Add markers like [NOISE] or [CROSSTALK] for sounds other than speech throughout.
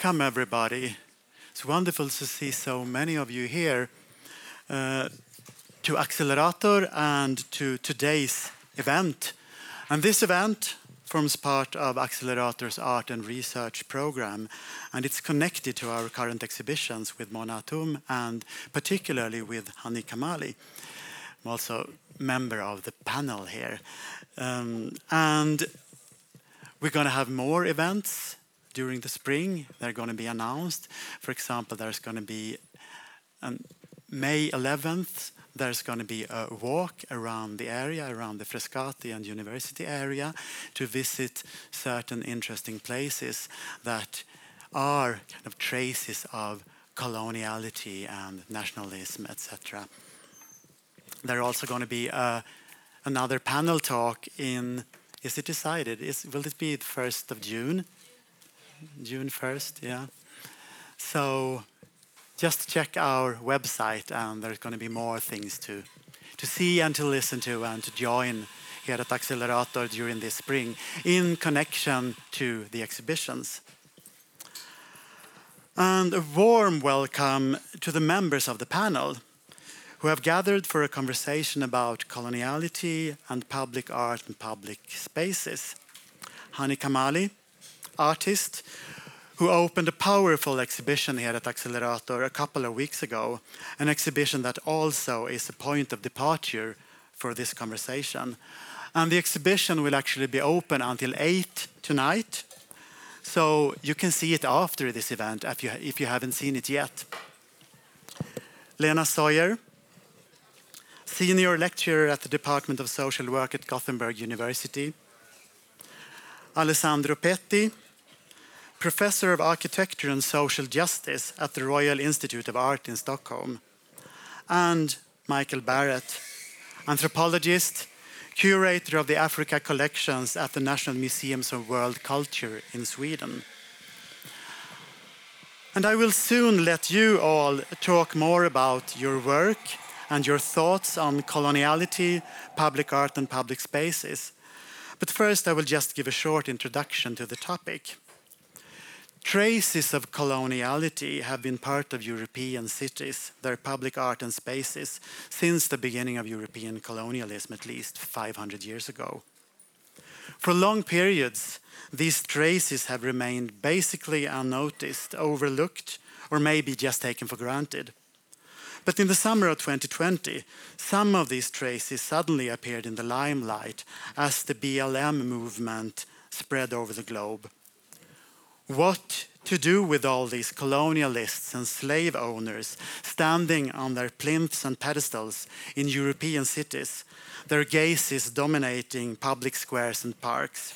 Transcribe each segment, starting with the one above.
Welcome everybody. It's wonderful to see so many of you here uh, to Accelerator and to today's event. And this event forms part of Accelerator's art and research program, and it's connected to our current exhibitions with Mona Hatoum and particularly with Hanni Kamaly. I'm also member of the panel here. Um, and we're going to have more events during the spring. They're going to be announced. For example, there's going to be on May 11th, there's going to be a walk around the area, around the Frescati and University area, to visit certain interesting places that are kind of traces of coloniality and nationalism, etc. There's also going to be uh, another panel talk in, is it decided? Is, will it be the 1st of June? June 1st, yeah. So just check our website and there's going to be more things to, to see and to listen to and to join here at Accelerator during this spring in connection to the exhibitions. And a warm welcome to the members of the panel who have gathered for a conversation about coloniality and public art and public spaces. Hanni Kamaly, artist who opened a powerful exhibition here at Accelerator a couple of weeks ago, an exhibition that also is a point of departure for this conversation. And the exhibition will actually be open until 8 tonight, so you can see it after this event if you, if you haven't seen it yet. Lena Sawyer, senior lecturer at the Department of Social Work at Gothenburg University. Alessandro Petti, professor of architecture and social justice at the Royal Institute of Art in Stockholm. And Michael Barrett, anthropologist, curator of the Africa collections at the National Museums of World Culture in Sweden. And I will soon let you all talk more about your work and your thoughts on coloniality, public art, and public spaces. But first, I will just give a short introduction to the topic. Traces of coloniality have been part of European cities, their public art and spaces, since the beginning of European colonialism, at least 500 years ago. For long periods, these traces have remained basically unnoticed, overlooked, or maybe just taken for granted. But in the summer of 2020, some of these traces suddenly appeared in the limelight as the BLM movement spread over the globe. What to do with all these colonialists and slave owners standing on their plinths and pedestals in European cities, their gazes dominating public squares and parks?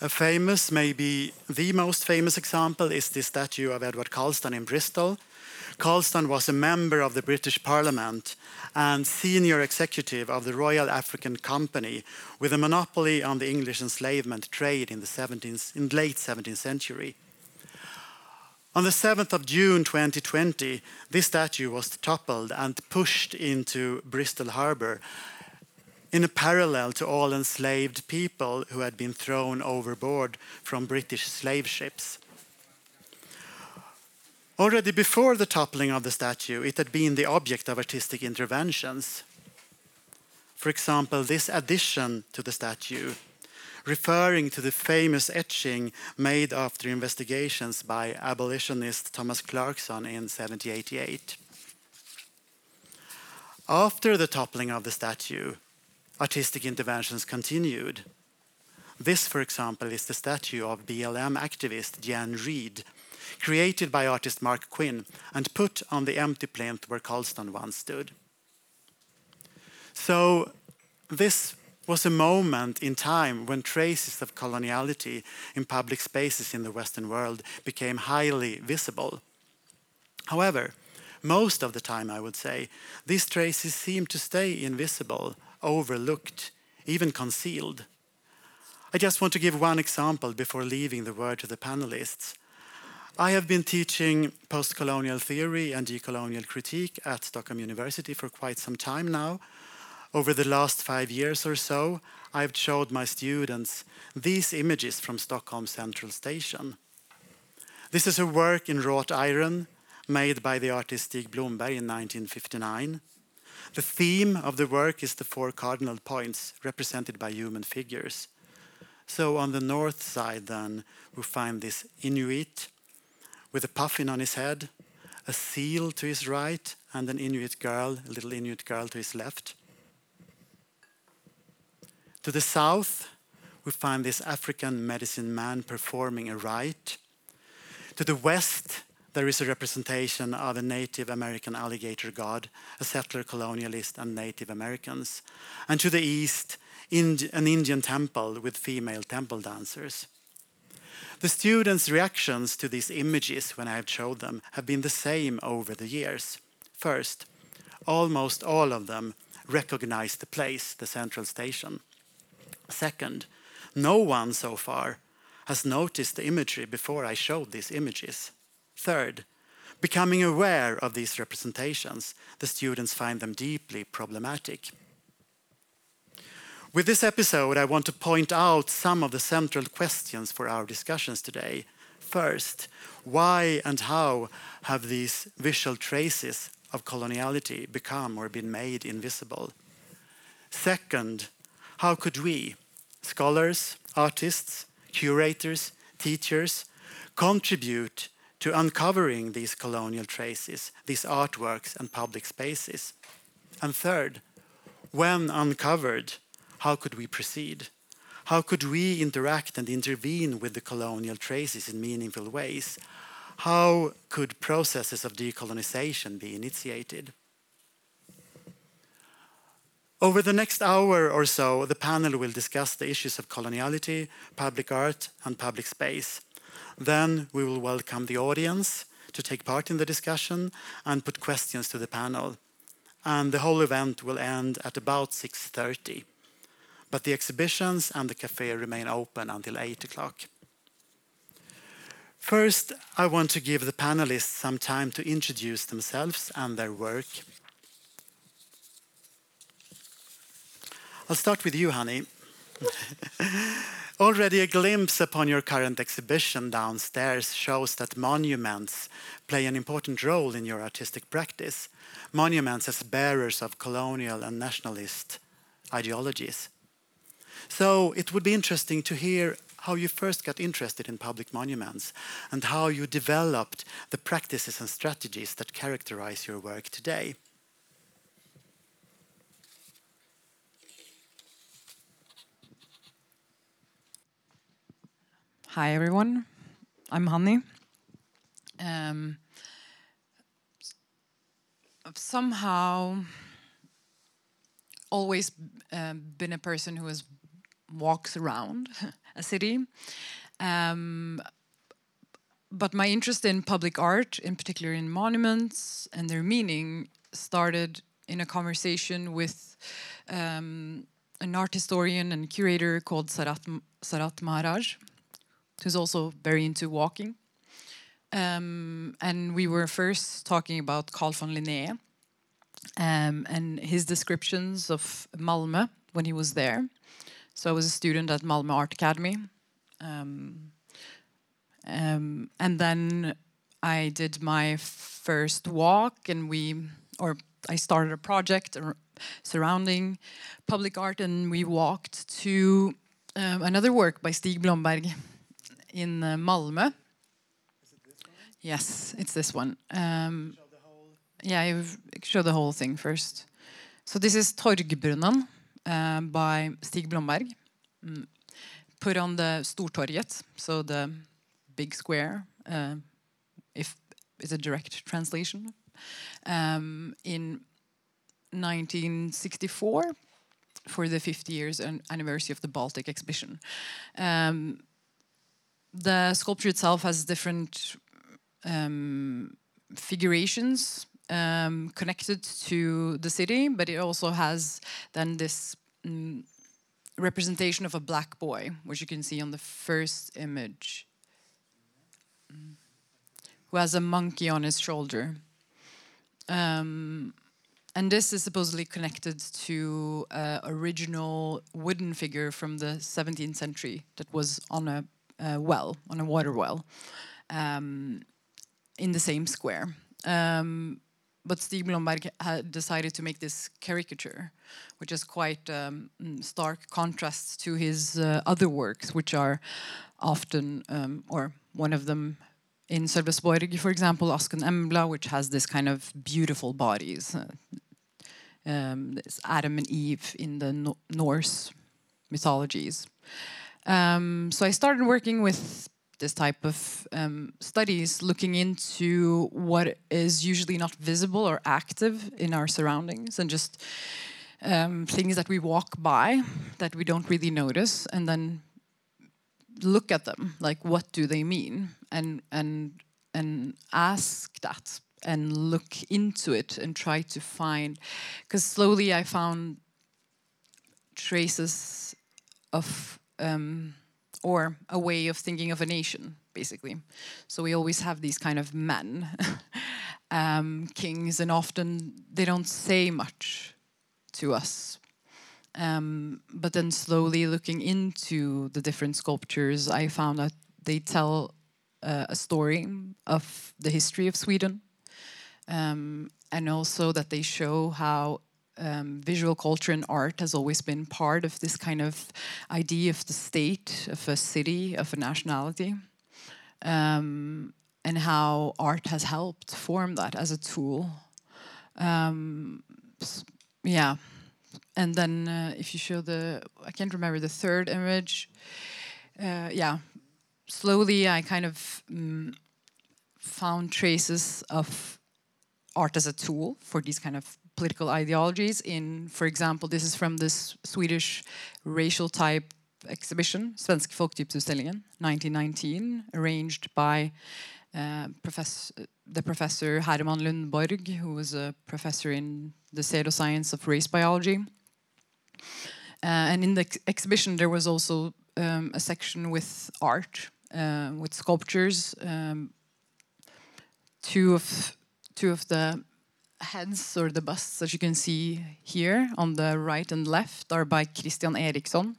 A famous, maybe the most famous example is the statue of Edward Colston in Bristol, Colston was a member of the British Parliament and senior executive of the Royal African Company with a monopoly on the English enslavement trade in the 17th, in late 17th century. On the 7th of June 2020, this statue was toppled and pushed into Bristol Harbour in a parallel to all enslaved people who had been thrown overboard from British slave ships. Already before the toppling of the statue, it had been the object of artistic interventions. For example, this addition to the statue, referring to the famous etching made after investigations by abolitionist Thomas Clarkson in 1788. After the toppling of the statue, artistic interventions continued. This, for example, is the statue of BLM activist Jen Reid, created by artist Marc Quinn and put on the empty plinth where Colston once stood. So, this was a moment in time when traces of coloniality in public spaces in the Western world became highly visible. However, most of the time, I would say, these traces seem to stay invisible, overlooked, even concealed. I just want to give one example before leaving the word to the panelists. I have been teaching post-colonial theory and decolonial critique at Stockholm University for quite some time now. Over the last five years or so, I've showed my students these images from Stockholm Central Station. This is a work in wrought iron made by the artist Stig Blomberg in 1959. The theme of the work is the four cardinal points represented by human figures. So on the north side, then, we find this Inuit with a puffin on his head, a seal to his right, and an Inuit girl, a little Inuit girl to his left. To the south, we find this African medicine man performing a rite. To the west, there is a representation of a Native American alligator god, a settler colonialist, and Native Americans. And to the east, an Indian temple with female temple dancers. The students' reactions to these images when I have showed them have been the same over the years. First, almost all of them recognize the place, the central station. Second, no one so far has noticed the imagery before I showed these images. Third, becoming aware of these representations, the students find them deeply problematic. With this episode, I want to point out some of the central questions for our discussions today. First, why and how have these visual traces of coloniality become or been made invisible? Second, how could we, scholars, artists, curators, teachers, contribute to uncovering these colonial traces, these artworks and public spaces? And third, when uncovered, how could we proceed? How could we interact and intervene with the colonial traces in meaningful ways? How could processes of decolonization be initiated? Over the next hour or so, the panel will discuss the issues of coloniality, public art, and public space. Then we will welcome the audience to take part in the discussion and put questions to the panel. And the whole event will end at about 6.30 but the exhibitions and the cafe remain open until 8 o'clock. First, I want to give the panelists some time to introduce themselves and their work. I'll start with you, Hanni. [LAUGHS] Already a glimpse upon your current exhibition downstairs shows that monuments play an important role in your artistic practice. Monuments as bearers of colonial and nationalist ideologies. So it would be interesting to hear how you first got interested in public monuments and how you developed the practices and strategies that characterize your work today. Hi, everyone. I'm Hanni. Um, I've somehow always uh, been a person who has walks around [LAUGHS] a city. Um, but my interest in public art, in particular in monuments and their meaning, started in a conversation with um, an art historian and curator called Sarat, Sarat Maharaj, who's also very into walking. Um, and we were first talking about Carl von Linné um, and his descriptions of Malmö when he was there. So I was a student at Malmö Art Academy. Um, um, and then I did my first walk, and we, or I started a project surrounding public art, and we walked to um, another work by Stig Blomberg in uh, Malmö. Yes, it's this one. Um, yeah, you show the whole thing first. So this is Torgbrunnen. Uh, by Stig Blomberg. Mm. Put on the Stortorget, so the big square, uh, if it's a direct translation, um, in 1964 for the 50 years anniversary of the Baltic exhibition. Um, the sculpture itself has different um, figurations um, connected to the city, but it also has then this mm, representation of a black boy, which you can see on the first image, mm, who has a monkey on his shoulder. Um, and this is supposedly connected to uh, original wooden figure from the 17th century that was on a well, on a water well, um, in the same square. Um, but Stig Blomberg had decided to make this caricature, which is quite um, mm, stark contrast to his uh, other works, which are often, um, or one of them in Sölvesborg, for example, Asken Embla, which has this kind of beautiful bodies. Uh, um, Adam and Eve in the no Norse mythologies. Um, so I started working with this type of um, studies, looking into what is usually not visible or active in our surroundings, and just um, things that we walk by that we don't really notice, and then look at them like what do they mean? And and and ask that and look into it and try to find because slowly i found traces of um, or a way of thinking of a nation basically. So we always have these kind of men. [LAUGHS] Um, kings and often they don't say much to us. Um, but then slowly looking into the different sculptures, I found that they tell uh, a story of the history of Sweden, um, and also that they show how um, visual culture and art has always been part of this kind of idea of the state, of a city, of a nationality, um, and how art has helped form that as a tool. Um, yeah. And then uh, if you show the i can't remember the third image. Uh, yeah. Slowly i kind of um, found traces of art as a tool for these kind of political ideologies in for example this is from this swedish racial type exhibition svensk folktypsutställningen 1919 arranged by uh, the professor Herman Lundborg, who was a professor in the pseudoscience of race biology. Uh, and in the ex exhibition, there was also um, a section with art, uh, with sculptures. Um, two of two of the heads or the busts that you can see here on the right and left are by Christian Eriksson,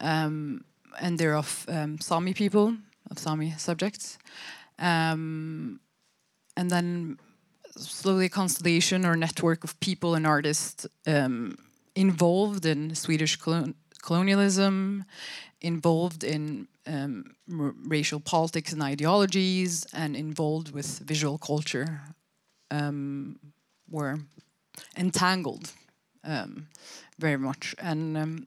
um, and they're of um, Sami people, of Sami subjects. Um, and then slowly a constellation or network of people and artists um, involved in Swedish colon colonialism, involved in um, racial politics and ideologies, and involved with visual culture um, were entangled um, very much. And um,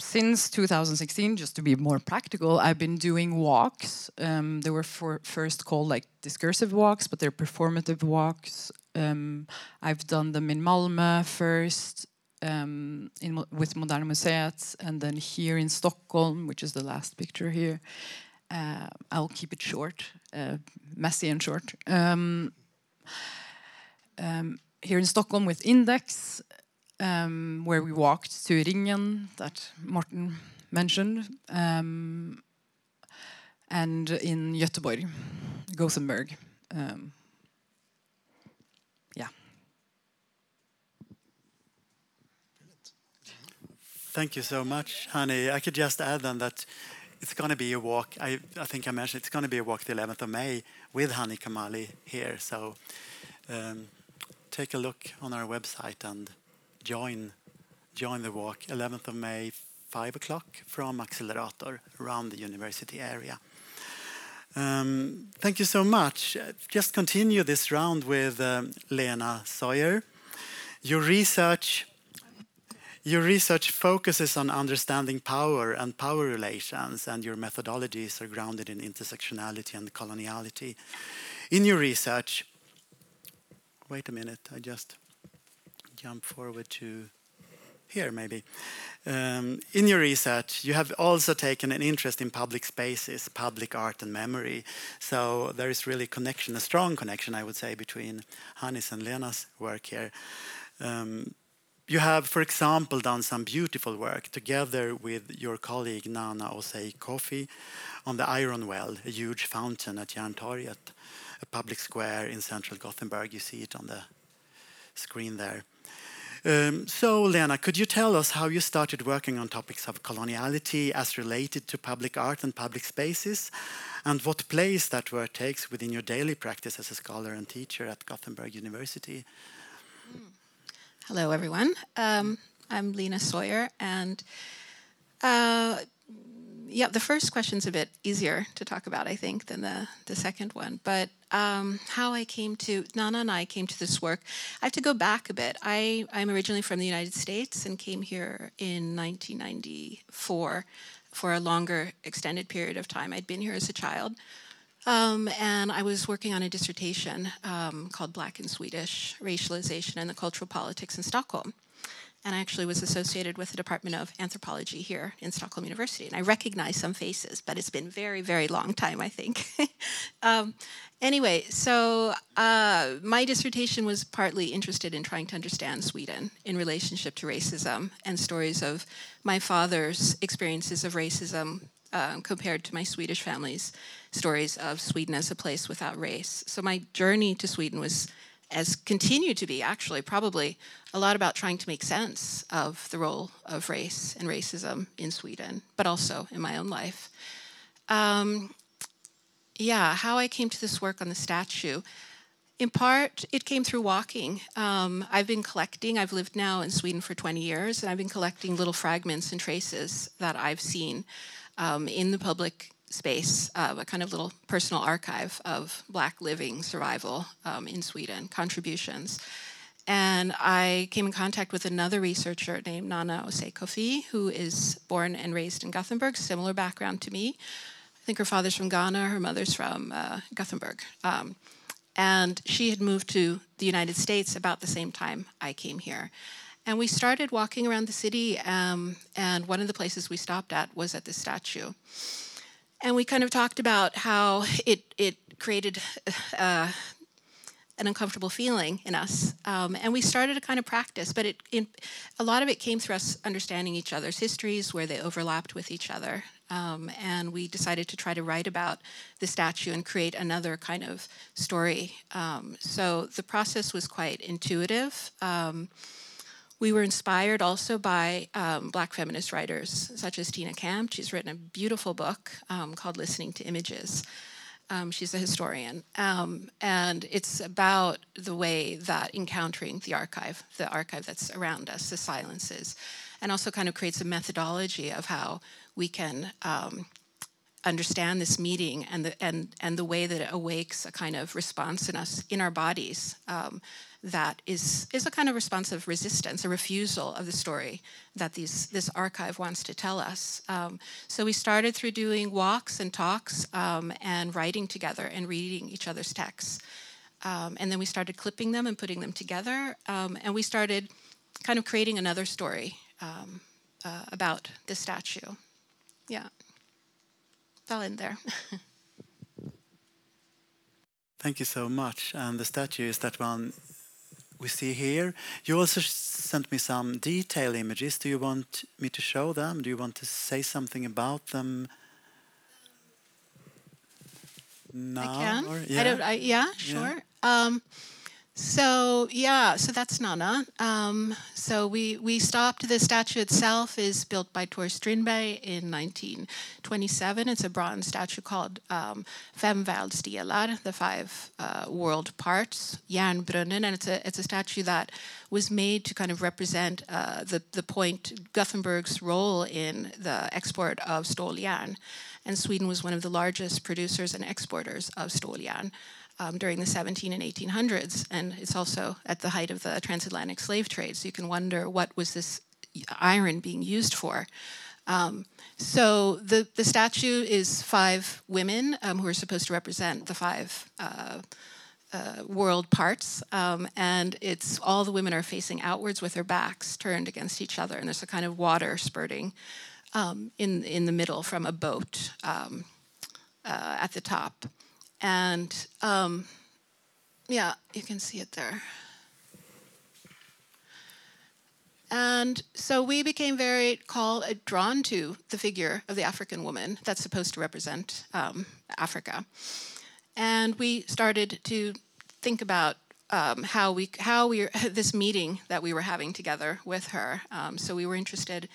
since 2016, just to be more practical, I've been doing walks. Um, they were first called like discursive walks, but they're performative walks. Um, I've done them in Malmö first, um, in, with Moderna Museet, and then here in Stockholm, which is the last picture here. Uh, I'll keep it short, uh, messy and short. Um, um, here in Stockholm with Index, um, where we walked to Ringen that Morten mentioned, um, and in Göteborg, Gothenburg. Um, yeah. Thank you so much, Hanni. I could just add then that it's going to be a walk. I, I think I mentioned it's going to be a walk the 11th of May with Hanni Kamaly here. So um, take a look on our website and join join the walk 11th of May 5 o'clock from Accelerator around the university area. Um, thank you so much. Just continue this round with um, Lena Sawyer. Your research your research focuses on understanding power and power relations, and your methodologies are grounded in intersectionality and coloniality. In your research, wait a minute, I just jump forward to here maybe. Um, in your research, you have also taken an interest in public spaces, public art and memory. So there is really connection, a strong connection, I would say, between Hannes and Lena's work here. Um, you have, for example, done some beautiful work together with your colleague Nana Osei Kofi on the Iron Well, a huge fountain at Järntorget, a public square in central Gothenburg. You see it on the screen there. Um, so, Lena, could you tell us how you started working on topics of coloniality as related to public art and public spaces, and what place that work takes within your daily practice as a scholar and teacher at Gothenburg University? Hello, everyone. Um, I'm Lena Sawyer, and uh, yeah, the first question's a bit easier to talk about, I think, than the, the second one. But um, how I came to, Nana and I came to this work, I have to go back a bit. I, I'm originally from the United States and came here in 1994 for a longer extended period of time. I'd been here as a child. Um, and I was working on a dissertation um, called Black and Swedish Racialization and the Cultural Politics in Stockholm and I actually was associated with the Department of Anthropology here in Stockholm University. And I recognize some faces, but it's been very, very long time, I think. [LAUGHS] um, anyway, so uh, my dissertation was partly interested in trying to understand Sweden in relationship to racism and stories of my father's experiences of racism uh, compared to my Swedish family's stories of Sweden as a place without race. So my journey to Sweden was as continued to be actually probably a lot about trying to make sense of the role of race and racism in Sweden, but also in my own life. Um, yeah, how I came to this work on the statue. In part, it came through walking. Um, I've been collecting, I've lived now in Sweden for 20 years, and I've been collecting little fragments and traces that I've seen um, in the public space, uh, a kind of little personal archive of Black living survival um, in Sweden, contributions. And I came in contact with another researcher named Nana Osei Kofi, who is born and raised in Gothenburg, similar background to me. I think her father's from Ghana, her mother's from uh, Gothenburg. Um, and she had moved to the United States about the same time I came here. And we started walking around the city, um, and one of the places we stopped at was at this statue and we kind of talked about how it it created uh, an uncomfortable feeling in us, um, and we started a kind of practice. But it, a lot of it came through us understanding each other's histories, where they overlapped with each other, um, and we decided to try to write about the statue and create another kind of story. Um, so the process was quite intuitive. We were inspired also by um, black feminist writers such as Tina Campt. She's written a beautiful book um, called Listening to Images. Um, she's a historian. Um, and it's about the way that encountering the archive, the archive that's around us, the silences, and also kind of creates a methodology of how we can um, understand this meeting and the, and, and the way that it awakes a kind of response in us, in our bodies, um, that is, is a kind of response of resistance, a refusal of the story that these, this archive wants to tell us. Um, so we started through doing walks and talks um, and writing together and reading each other's texts. Um, and then we started clipping them and putting them together. Um, and we started kind of creating another story um, uh, about the statue. Yeah. Fell in there. [LAUGHS] Thank you so much. And the statue is that one we see here. You also sent me some detail images. Do you want me to show them? Do you want to say something about them? No, I can. Or, yeah. I don't. I, yeah, sure. Yeah. Um, so yeah, so that's Nana. Um, so we we stopped. The statue itself is built by Tore Strindberg in 1927. It's a bronze statue called um, Fem the five uh, world parts, Järnbrunnen, and it's a it's a statue that was made to kind of represent uh, the the point Gothenburg's role in the export of stångjärn, and Sweden was one of the largest producers and exporters of stångjärn um, during the 17 and 1800s, and it's also at the height of the transatlantic slave trade. So you can wonder what was this iron being used for. Um, so the, the statue is five women um, who are supposed to represent the five uh, uh, world parts, um, and it's all the women are facing outwards with their backs turned against each other, and there's a kind of water spurting um, in in the middle from a boat um, uh, at the top. And um, yeah, you can see it there. And so we became very called, uh, drawn to the figure of the African woman that's supposed to represent um, Africa. And we started to think about um, how we how we [LAUGHS] this meeting that we were having together with her. Um, so we were interested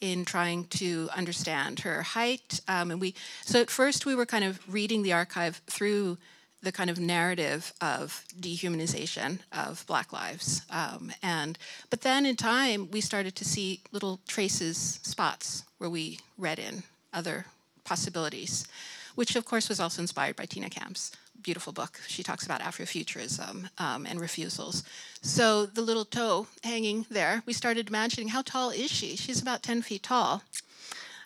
in trying to understand her height, um, and we so at first we were kind of reading the archive through the kind of narrative of dehumanization of Black lives, um, and but then in time we started to see little traces, spots where we read in other possibilities, which of course was also inspired by Tina Campt's beautiful book. She talks about Afrofuturism um, and refusals. So the little toe hanging there, we started imagining how tall is she? She's about 10 feet tall.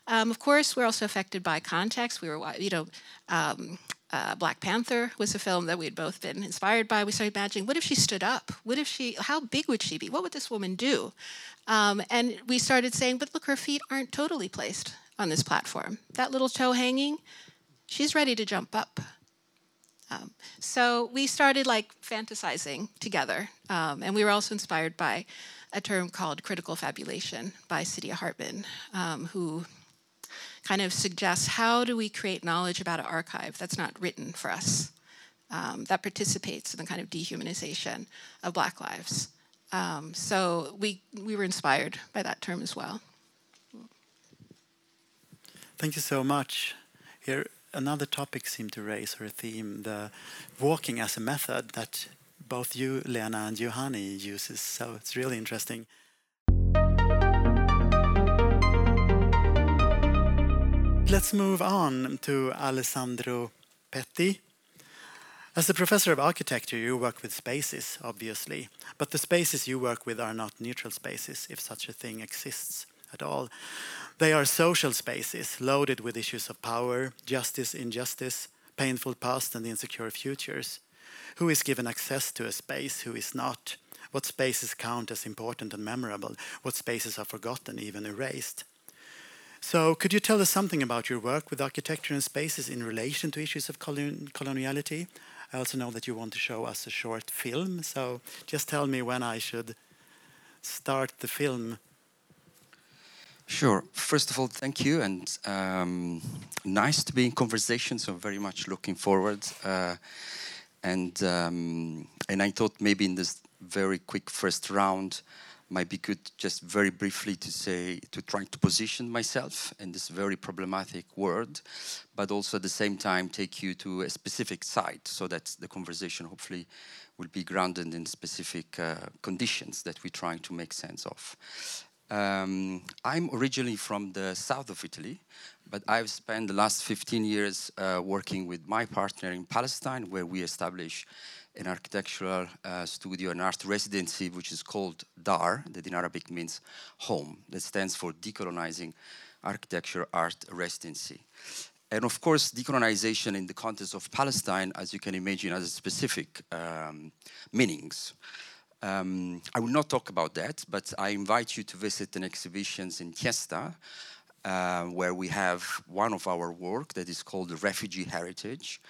Um, of course, we're also affected by context. We were, you know, um, uh, Black Panther was a film that we had both been inspired by. We started imagining, what if she stood up? What if she? How big would she be? What would this woman do? Um, and we started saying, but look, her feet aren't totally placed on this platform. That little toe hanging, she's ready to jump up. Um, so we started like fantasizing together, um, and we were also inspired by a term called critical fabulation by Saidiya Hartman, um, who kind of suggests how do we create knowledge about an archive that's not written for us, um, that participates in the kind of dehumanization of Black lives. Um, so we we were inspired by that term as well. Thank you so much. Here, another topic seemed to raise or a theme, the walking as a method that both you, Lena, and Juhani uses. So it's really interesting. Let's move on to Alessandro Petti. As a professor of architecture, you work with spaces, obviously, but the spaces you work with are not neutral spaces, if such a thing exists at all. They are social spaces loaded with issues of power, justice, injustice, painful past, and insecure futures. Who is given access to a space, who is not? What spaces count as important and memorable? What spaces are forgotten, even erased? So, could you tell us something about your work with architecture and spaces in relation to issues of colon coloniality? I also know that you want to show us a short film, so just tell me when I should start the film Sure. First of all, thank you, and um, nice to be in conversation. So very much looking forward. Uh, and um, and I thought maybe in this very quick first round might be good just very briefly to say to try to position myself in this very problematic world, but also at the same time take you to a specific site so that the conversation hopefully will be grounded in specific uh, conditions that we're trying to make sense of. Um, I'm originally from the south of Italy, but I've spent the last 15 years uh, working with my partner in Palestine, where we established an architectural uh, studio, an art residency, which is called DAR, that in Arabic means home. That stands for Decolonizing Architecture Art Residency. And of course, decolonization in the context of Palestine, as you can imagine, has specific um, meanings. Um, I will not talk about that, but I invite you to visit an exhibitions in Tensta, uh, where we have one of our work that is called the Refugee Heritage,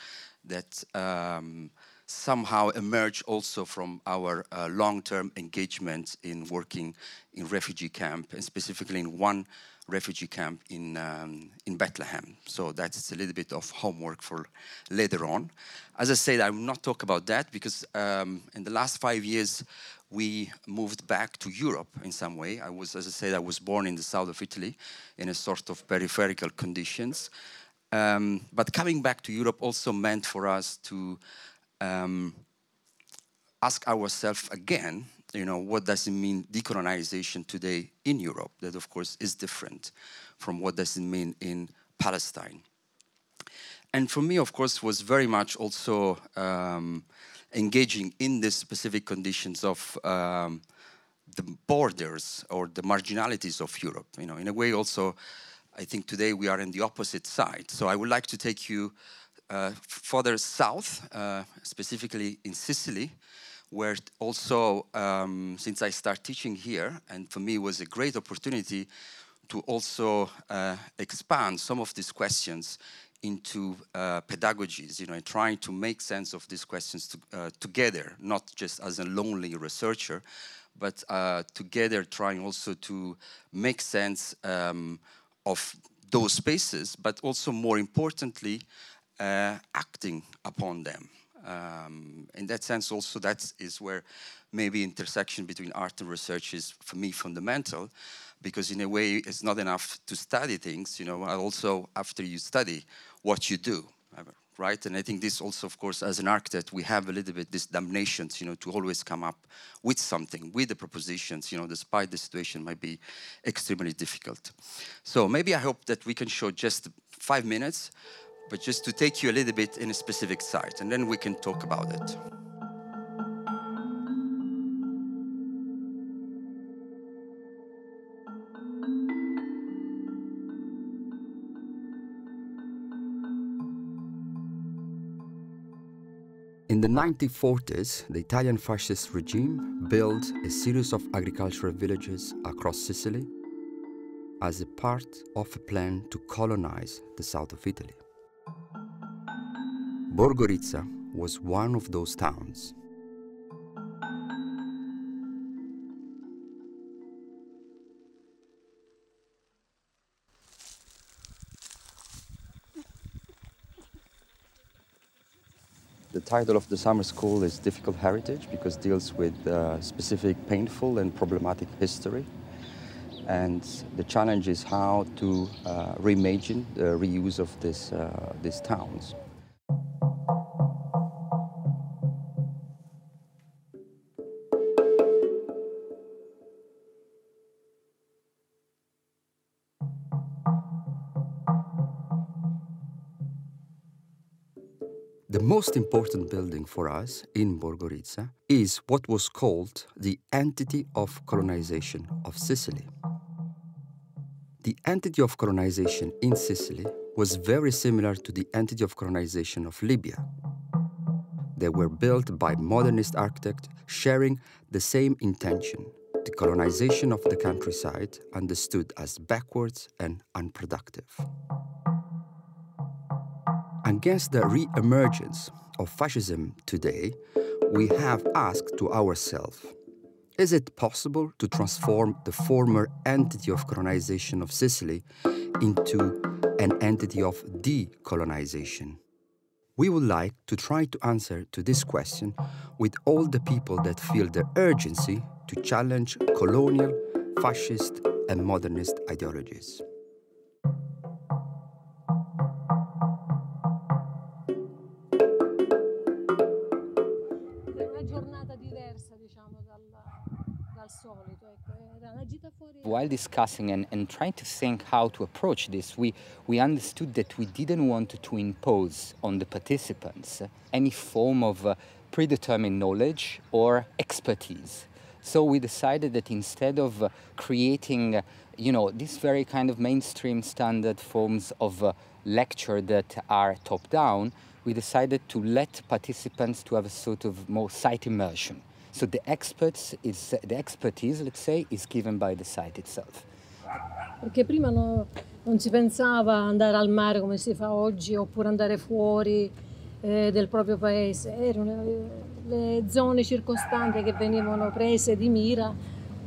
that um, somehow emerged also from our uh, long-term engagement in working in refugee camp, and specifically in one refugee camp in, um, in Bethlehem. So that's a little bit of homework for later on. As I said, I will not talk about that because um, in the last five years, we moved back to Europe in some way. I was, as I said, I was born in the south of Italy in a sort of peripheral conditions. Um, but coming back to Europe also meant for us to um, ask ourselves again you know, what does it mean decolonization today in Europe? That, of course, is different from what does it mean in Palestine. And for me, of course, was very much also um, engaging in the specific conditions of um, the borders or the marginalities of Europe. You know, in a way, also, I think today we are in the opposite side. So I would like to take you uh, further south, uh, specifically in Sicily, where also, um, since I start teaching here, and for me was a great opportunity to also uh, expand some of these questions into uh, pedagogies, you know, trying to make sense of these questions to, uh, together, not just as a lonely researcher, but uh, together trying also to make sense um, of those spaces, but also more importantly, uh, acting upon them Um, in that sense, also that is where maybe intersection between art and research is for me fundamental, because in a way it's not enough to study things. You know, also after you study, what you do right? And I think this also, of course, as an architect, we have a little bit this damnation, you know, to always come up with something, with the propositions, you know, despite the situation might be extremely difficult. So maybe I hope that we can show just five minutes, but just to take you a little bit in a specific site, and then we can talk about it. In the 1940s, the Italian fascist regime built a series of agricultural villages across Sicily as a part of a plan to colonize the south of Italy. Borgo Rizza was one of those towns. The title of the summer school is Difficult Heritage because it deals with uh, specific painful and problematic history. And the challenge is how to uh, reimagine the reuse of this, uh, these towns. Most important building for us in Borgo Rizza is what was called the entity of colonization of Sicily. The entity of colonization in Sicily was very similar to the entity of colonization of Libya. They were built by modernist architects sharing the same intention the colonization of the countryside understood as backwards and unproductive. Against the re emergence of fascism today, we have asked to ourselves is it possible to transform the former entity of colonization of Sicily into an entity of decolonization? We would like to try to answer to this question with all the people that feel the urgency to challenge colonial, fascist, and modernist ideologies. While discussing and, and trying to think how to approach this, we, we understood that we didn't want to impose on the participants any form of uh, predetermined knowledge or expertise. So we decided that instead of uh, creating, uh, you know, these very kind of mainstream standard forms of uh, lecture that are top down, we decided to let participants to have a sort of more site immersion. So the experts is the expertise, let's say, is given by the site itself. Perché prima no, non si pensava andare al mare come si fa oggi oppure andare fuori eh, del proprio paese, erano le, le zone circostanti che venivano prese di mira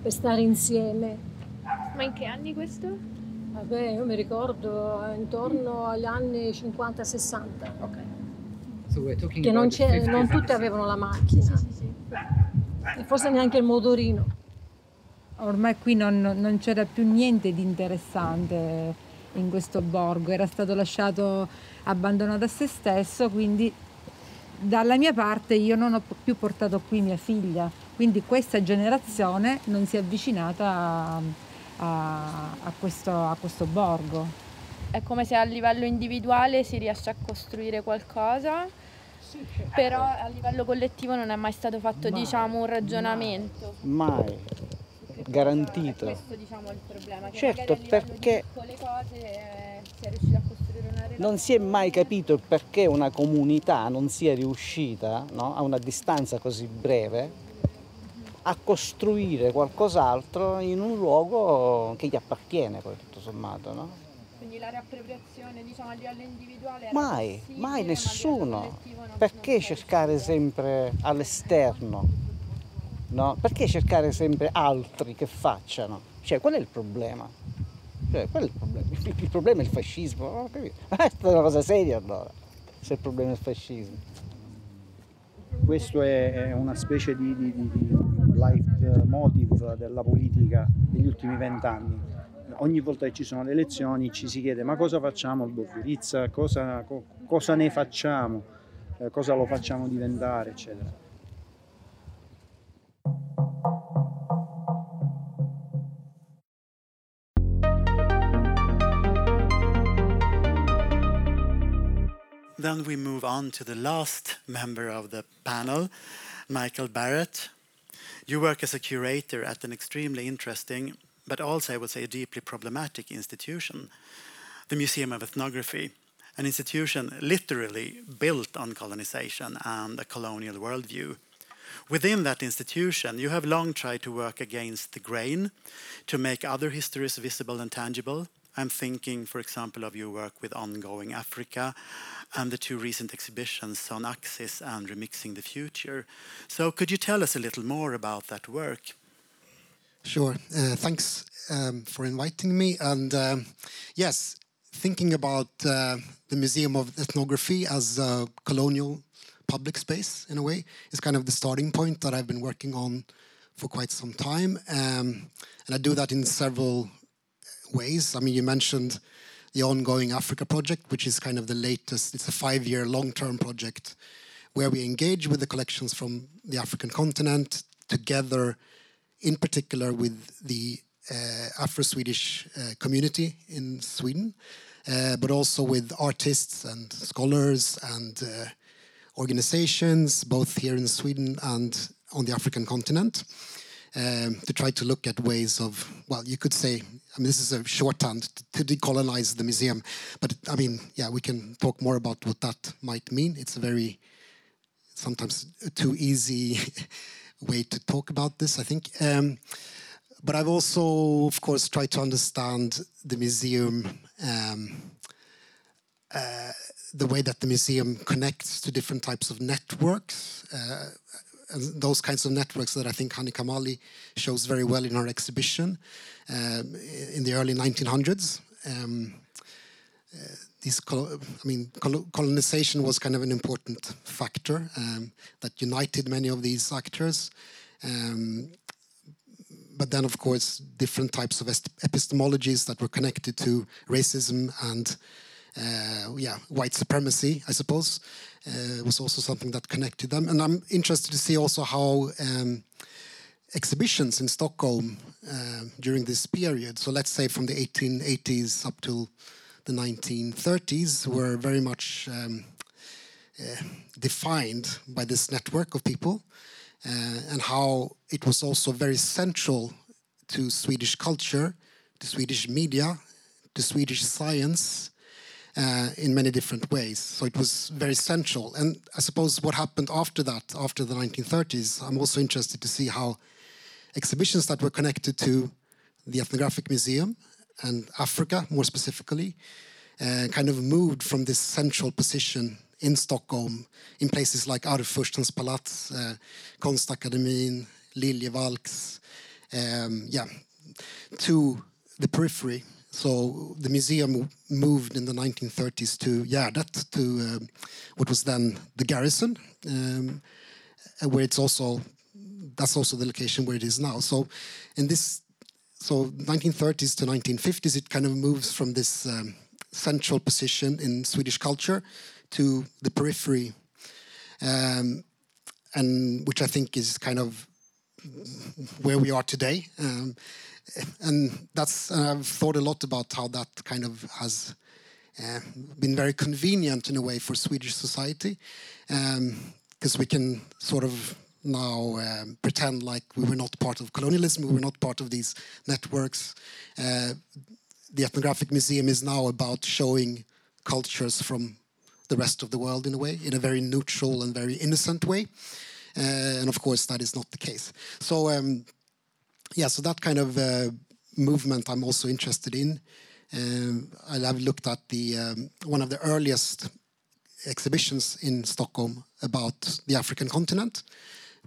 per stare insieme. Ma in che anni questo? Vabbè, io mi ricordo intorno agli anni 50-60. Ok. So che non, non tutti avevano la macchina. Sì, sì, sì, e forse neanche il motorino. Ormai qui non, non c'era più niente di interessante in questo borgo, era stato lasciato abbandonato a se stesso, quindi dalla mia parte io non ho più portato qui mia figlia, quindi questa generazione non si è avvicinata a, a, a, questo, a questo borgo. È come se a livello individuale si riesce a costruire qualcosa però a livello collettivo non è mai stato fatto mai, diciamo, un ragionamento. Mai, garantito. Questo diciamo, è il problema. certo, perché cose eh, si è riuscito a costruire una relazione. Non si è mai capito perché una comunità non sia riuscita no, a una distanza così breve a costruire qualcos'altro in un luogo che gli appartiene poi tutto sommato. No? Quindi la riappropriazione diciamo, a livello individuale mai, mai nessuno. Perché cercare sempre all'esterno? No? Perché cercare sempre altri che facciano? Cioè, qual è il problema? Cioè, qual è il problema? Il problema è il fascismo, non ho capito. Ma [LAUGHS] è una cosa seria allora, se il problema è il fascismo. Questo è, una specie di, di, di, leitmotiv della politica degli ultimi vent'anni. Ogni volta che ci sono le elezioni ci si chiede ma cosa facciamo al Borghirizza, cosa, co, cosa ne facciamo, eh, cosa lo facciamo diventare, eccetera. Then we move on to the last member of the panel, Michael Barrett. You work as a curator at an extremely interesting, but also, I would say, a deeply problematic institution, the Museum of Ethnography, an institution literally built on colonization and a colonial worldview. Within that institution, you have long tried to work against the grain, to make other histories visible and tangible. I'm thinking, for example, of your work with Ongoing Africa and the two recent exhibitions on Axis and Remixing the Future. So, could you tell us a little more about that work? Sure. Uh, thanks um, for inviting me. And um, yes, thinking about uh, the Museum of Ethnography as a colonial public space, in a way, is kind of the starting point that I've been working on for quite some time. Um, and I do that in several ways. I mean, you mentioned the ongoing Africa project, which is kind of the latest. It's a five-year long-term project where we engage with the collections from the African continent together, in particular with the uh, Afro-Swedish uh, community in Sweden, uh, but also with artists and scholars and uh, organizations, both here in Sweden and on the African continent um, to try to look at ways of, well, you could say, I mean, this is a shorthand to decolonize the museum, but I mean, yeah, we can talk more about what that might mean. It's a very, sometimes too easy [LAUGHS] way to talk about this, I think. Um, but I've also, of course, tried to understand the museum, um, uh, the way that the museum connects to different types of networks. Uh, and those kinds of networks that I think Hanni Kamaly shows very well in her exhibition um, in the early 1900s. Um, uh, I mean, colonization was kind of an important factor um, that united many of these actors. Um, but then, of course, different types of epistemologies that were connected to racism and yeah, white supremacy, I suppose, uh, was also something that connected them. And I'm interested to see also how um, exhibitions in Stockholm uh, during this period, so let's say from the 1880s up till the 1930s, were very much um, uh, defined by this network of people, uh, and how it was also very central to Swedish culture, to Swedish media, to Swedish science, uh, in many different ways. So it was very central. And I suppose what happened after that, after the 1930s, I'm also interested to see how exhibitions that were connected to the Ethnographic Museum and Africa, more specifically, uh, kind of moved from this central position in Stockholm, in places like Arvfurstens palats, uh, Konstakademin, Liljevalchs, um, yeah, to the periphery so the museum moved in the 1930s to Gärdet, to um, what was then the garrison, um, where it's also that's also the location where it is now. So in this, so 1930s to 1950s, it kind of moves from this um, central position in Swedish culture to the periphery, um, and which I think is kind of where we are today. Um, and that's and I've thought a lot about how that kind of has uh, been very convenient in a way for Swedish society, because um, we can sort of now um, pretend like we were not part of colonialism, we were not part of these networks. Uh, the Ethnographic Museum is now about showing cultures from the rest of the world in a way, in a very neutral and very innocent way. Uh, and of course, that is not the case. So. Um, yeah, so that kind of uh, movement I'm also interested in. Um, I've looked at the um, one of the earliest exhibitions in Stockholm about the African continent,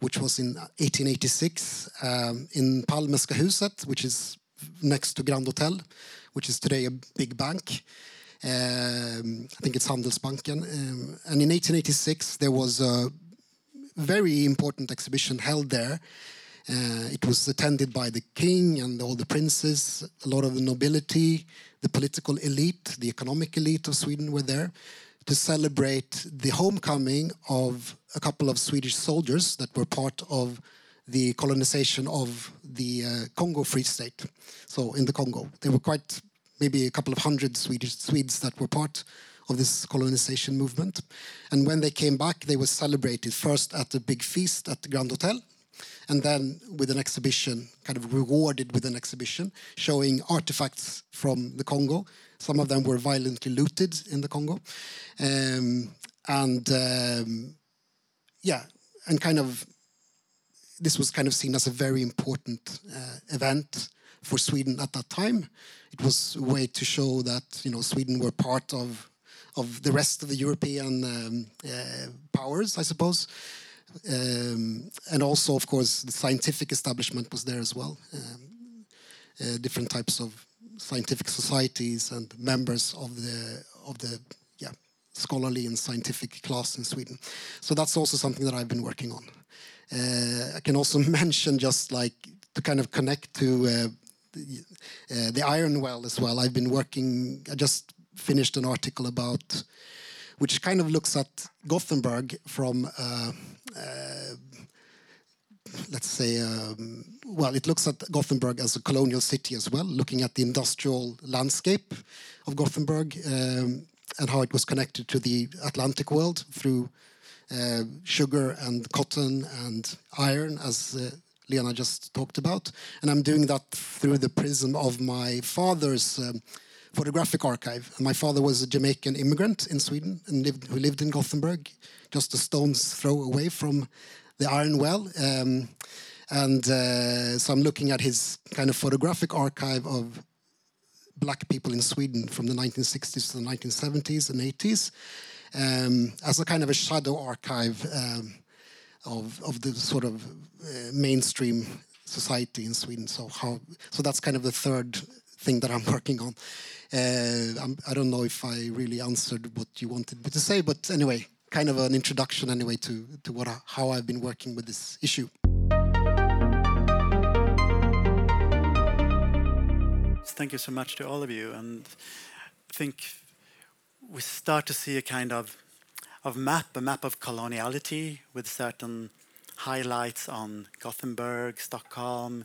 which was in 1886 um, in Palmeska huset, which is next to Grand Hotel, which is today a big bank. Um, I think it's Handelsbanken. Um, and in 1886, there was a very important exhibition held there. Uh, it was attended by the king and all the princes, a lot of the nobility, the political elite, the economic elite of Sweden were there to celebrate the homecoming of a couple of Swedish soldiers that were part of the colonization of the uh, Congo Free State. So in the Congo, there were quite maybe a couple of hundred Swedish Swedes that were part of this colonization movement. And when they came back, they were celebrated first at a big feast at the Grand Hotel, and then with an exhibition, kind of rewarded with an exhibition showing artifacts from the Congo. Some of them were violently looted in the Congo, um, and um, yeah, and kind of this was kind of seen as a very important uh, event for Sweden at that time. It was a way to show that you know Sweden were part of of the rest of the European um, uh, powers, I suppose. Um, and also, of course, the scientific establishment was there as well. Um, uh, different types of scientific societies and members of the of the yeah scholarly and scientific class in Sweden. So that's also something that I've been working on. Uh, I can also [LAUGHS] mention just like to kind of connect to uh, the, uh, the iron well as well. I've been working. I just finished an article about which kind of looks at Gothenburg from uh, uh, let's say, um, well, it looks at Gothenburg as a colonial city as well, looking at the industrial landscape of Gothenburg um, and how it was connected to the Atlantic world through uh, sugar and cotton and iron, as uh, Lena just talked about. And I'm doing that through the prism of my father's um, photographic archive. And My father was a Jamaican immigrant in Sweden and lived, who lived in Gothenburg, just a stone's throw away from the iron well. Um, and uh, so I'm looking at his kind of photographic archive of black people in Sweden from the 1960s to the 1970s and 80s um, as a kind of a shadow archive um, of, of the sort of uh, mainstream society in Sweden. So how so that's kind of the third thing that I'm [LAUGHS] working on. Uh, I'm, I do not know if I really answered what you wanted me to say, but anyway, kind of an introduction anyway to to what I, how I've been working with this issue. Thank you so much to all of you, and I think we start to see a kind of of map, a map of coloniality with certain highlights on Gothenburg, Stockholm,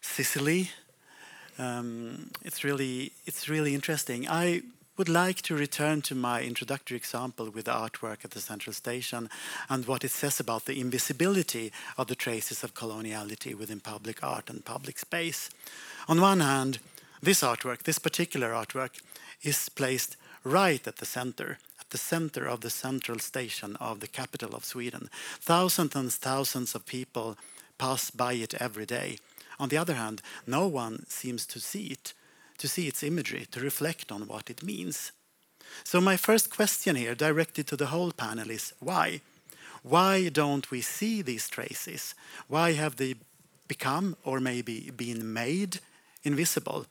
Sicily. Um, it's really it's really interesting. I would like to return to my introductory example with the artwork at the central station and what it says about the invisibility of the traces of coloniality within public art and public space. On one hand, this artwork, this particular artwork, is placed right at the center, at the center of the central station of the capital of Sweden. Thousands and thousands of people pass by it every day. On the other hand, no one seems to see it, to see its imagery, to reflect on what it means. So my first question here, directed to the whole panel, is why? Why don't we see these traces? Why have they become, or maybe been made, invisible?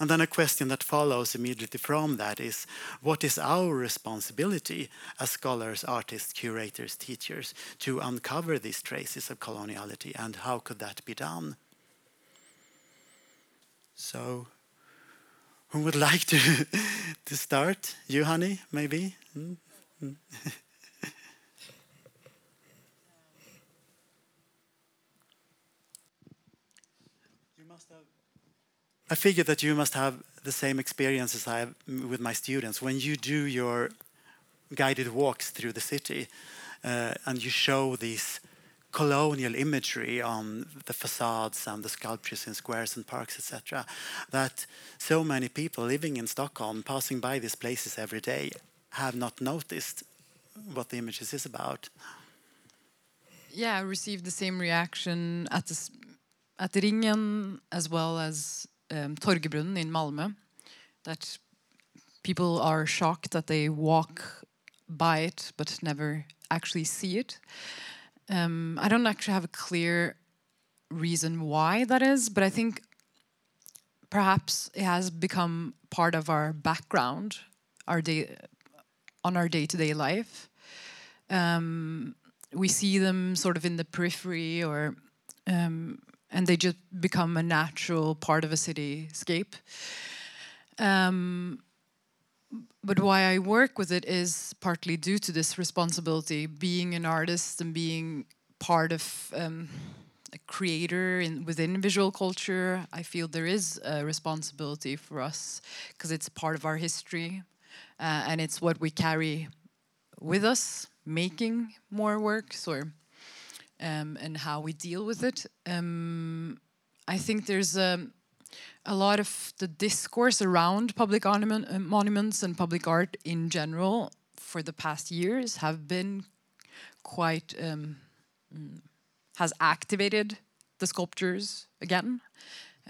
And then a question that follows immediately from that is what is our responsibility as scholars, artists, curators, teachers to uncover these traces of coloniality and how could that be done? So, who would like to, [LAUGHS] to start? You, Hanni, maybe? Mm -hmm. [LAUGHS] I figure that you must have the same experience as I have with my students. When you do your guided walks through the city uh, and you show these colonial imagery on the facades and the sculptures in squares and parks, etc., that so many people living in Stockholm, passing by these places every day, have not noticed what the images is about. Yeah, I received the same reaction at the at Ringen as well as um, in Malmö that people are shocked that they walk by it but never actually see it. Um, I don't actually have a clear reason why that is, but I think perhaps it has become part of our background, our day on our day-to-day -day life. Um, we see them sort of in the periphery or um, and they just become a natural part of a cityscape. Um, but why I work with it is partly due to this responsibility, being an artist and being part of um, a creator in, within visual culture. I feel there is a responsibility for us because it's part of our history uh, and it's what we carry with us, making more works or um, and how we deal with it. Um, I think there's a, a lot of the discourse around public uh, monuments and public art in general for the past years have been quite um, mm, has activated the sculptures again,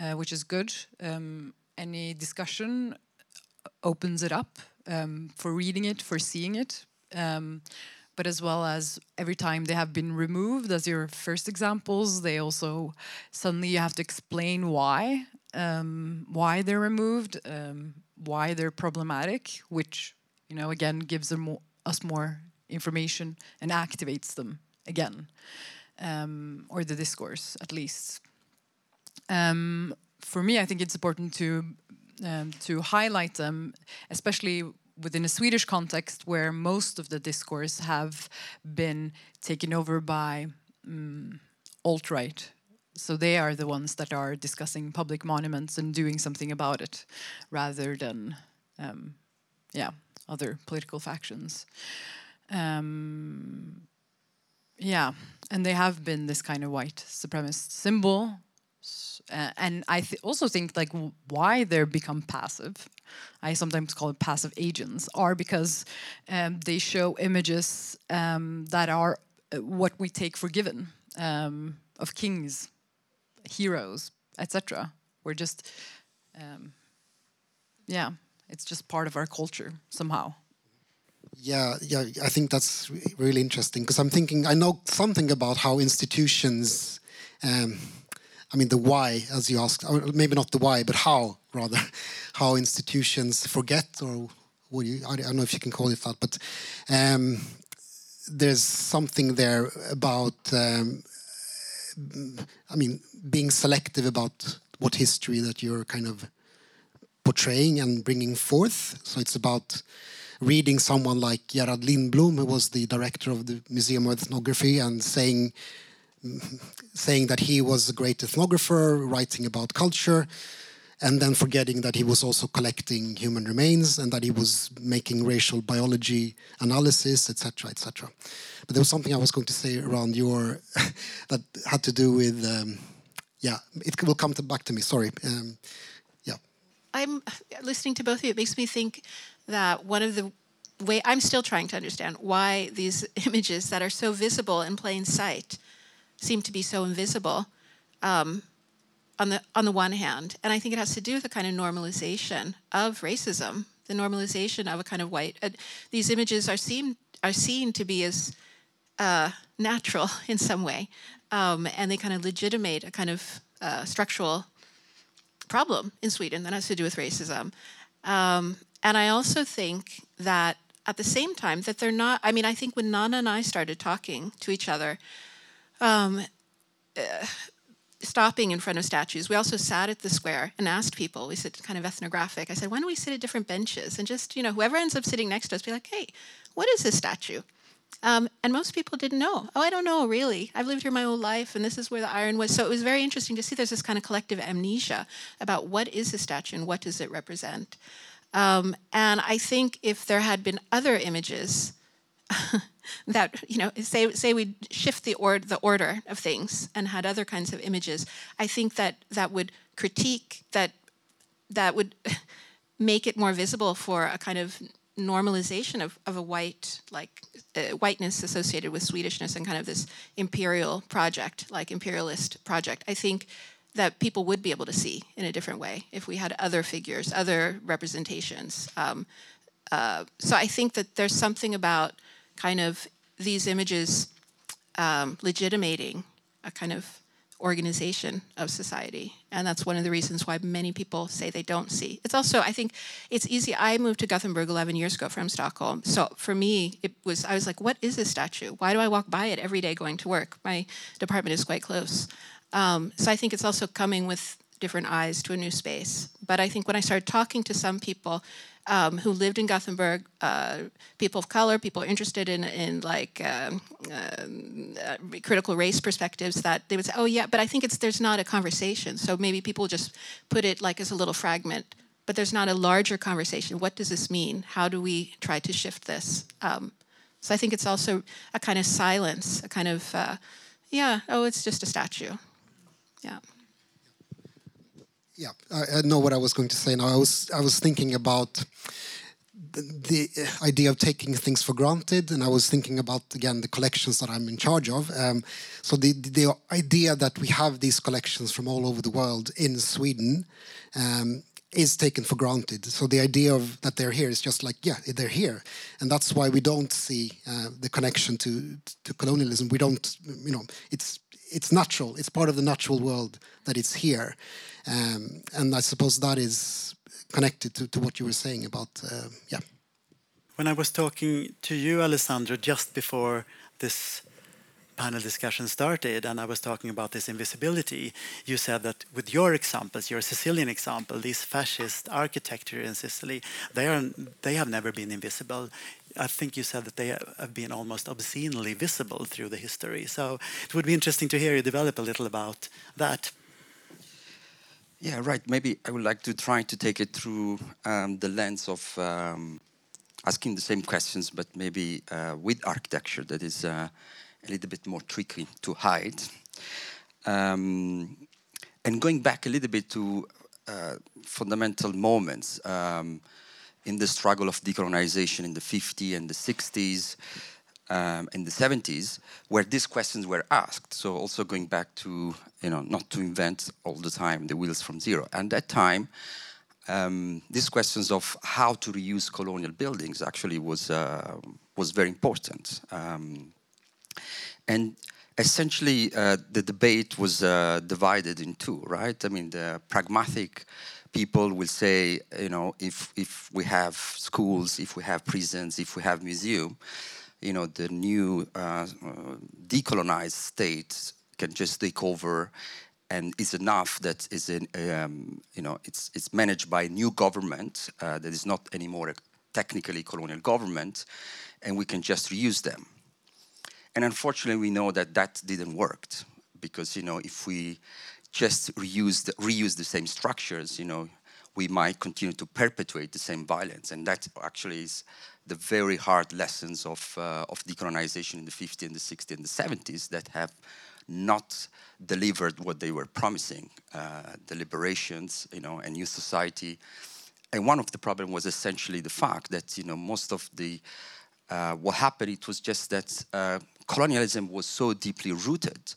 uh, which is good. Um, any discussion opens it up um, for reading it, for seeing it. Um, but as well as every time they have been removed, as your first examples, they also suddenly you have to explain why, um, why they're removed, um, why they're problematic, which you know again gives them us more information and activates them again, um, or the discourse at least. Um, for me, I think it's important to um, to highlight them, especially within a Swedish context where most of the discourse have been taken over by um, alt right. So they are the ones that are discussing public monuments and doing something about it, rather than, um, yeah, other political factions. Um, yeah, and they have been this kind of white supremacist symbol uh, and I th also think like why they're become passive. I sometimes call it passive agents, are because um, they show images um, that are uh, what we take for given um, of kings, heroes, etc. We're just, um, yeah, it's just part of our culture somehow. Yeah, yeah, I think that's really interesting because I'm thinking I know something about how institutions um, I mean, the why, as you asked, or maybe not the why, but how, rather, [LAUGHS] how institutions forget, or what you, I don't know if you can call it that, but um, there's something there about, um, I mean, being selective about what history that you're kind of portraying and bringing forth. So it's about reading someone like Gerhard Lindblom, who was the director of the Museum of Ethnography, and saying saying that he was a great ethnographer, writing about culture, and then forgetting that he was also collecting human remains and that he was making racial biology analysis, etc., etc. But there was something I was going to say around your [LAUGHS] that had to do with, um, yeah, it will come to, back to me. Sorry. Um, yeah. I'm listening to both of you. It makes me think that one of the way I'm still trying to understand why these [LAUGHS] images that are so visible in plain sight seem to be so invisible um, on the on the one hand, and I think it has to do with the kind of normalization of racism, the normalization of a kind of white. Uh, these images are seen are seen to be as uh, natural [LAUGHS] in some way, um, and they kind of legitimate a kind of uh, structural problem in Sweden that has to do with racism. Um, and I also think that at the same time that they're not. I mean, I think when Nana and I started talking to each other um, uh, stopping in front of statues. We also sat at the square and asked people. We said kind of ethnographic. I said, why don't we sit at different benches and just you know whoever ends up sitting next to us be like, hey, what is this statue? Um, and most people didn't know. Oh, I don't know, really. I've lived here my whole life, and this is where the iron was. So it was very interesting to see there's this kind of collective amnesia about what is a statue and what does it represent. Um, and I think if there had been other images [LAUGHS] that you know say say we shift the or the order of things and had other kinds of images i think that that would critique that that would [LAUGHS] make it more visible for a kind of normalization of, of a white like uh, whiteness associated with swedishness and kind of this imperial project like imperialist project. I think that people would be able to see in a different way if we had other figures other representations. Um, uh, so i think that there's something about kind of these images um, legitimating a kind of organization of society. And that's one of the reasons why many people say they don't see. It's also, I think, it's easy. I moved to Gothenburg 11 years ago from Stockholm. So for me, it was, I was like, what is this statue? Why do I walk by it every day going to work? My department is quite close. Um, so I think it's also coming with different eyes to a new space. But I think when I started talking to some people, um, who lived in Gothenburg, uh, people of color, people interested in, in like um, uh, critical race perspectives, that they would say, oh yeah, but I think it's there's not a conversation. So maybe people just put it like as a little fragment, but there's not a larger conversation. What does this mean? How do we try to shift this? Um, so I think it's also a kind of silence, a kind of, uh, yeah, oh, it's just a statue. Yeah. Yeah, I, I, know what I was going to say now. I was I was thinking about the, the, idea of taking things for granted, and I was thinking about again the collections that I'm in charge of. Um, so the the idea that we have these collections from all over the world in Sweden. Um, is taken for granted. So the idea of that they're here is just like, yeah, they're here, and that's why we don't see uh, the connection to to colonialism. We don't, you know, it's it's natural. It's part of the natural world that it's here. Um, and I suppose that is connected to, to what you were saying about, uh, yeah. When I was talking to you, Alessandro, just before this panel discussion started and I was talking about this invisibility, you said that with your examples, your Sicilian example, these fascist architecture in Sicily, they are they have never been invisible. I think you said that they have been almost obscenely visible through the history. So it would be interesting to hear you develop a little about that. Yeah, right. Maybe I would like to try to take it through um, the lens of um, asking the same questions, but maybe uh, with architecture that is uh, a little bit more tricky to hide. Um, and going back a little bit to uh, fundamental moments um, in the struggle of decolonization in the 50s and the 60s, um, in the 70s where these questions were asked. So also going back to, you know, not to invent all the time the wheels from zero. And that time, um, these questions of how to reuse colonial buildings actually was, uh, was very important. Um, and essentially, uh, the debate was uh, divided in two, right? I mean, the pragmatic people will say, you know, if, if we have schools, if we have prisons, if we have museums, you know, the new uh, decolonized state can just take over and it's enough that is in, um, you know, it's, it's managed by a new government uh, that is not anymore a technically colonial government, and we can just reuse them. And unfortunately, we know that that didn't work because, you know, if we just reuse the, reuse the same structures, you know, we might continue to perpetuate the same violence. And that actually is the very hard lessons of, uh, of decolonization in the 50s and the 60s and the 70s that have not delivered what they were promising, uh, the liberations, you know, a new society. And one of the problems was essentially the fact that, you know, most of the, uh, what happened, it was just that uh, colonialism was so deeply rooted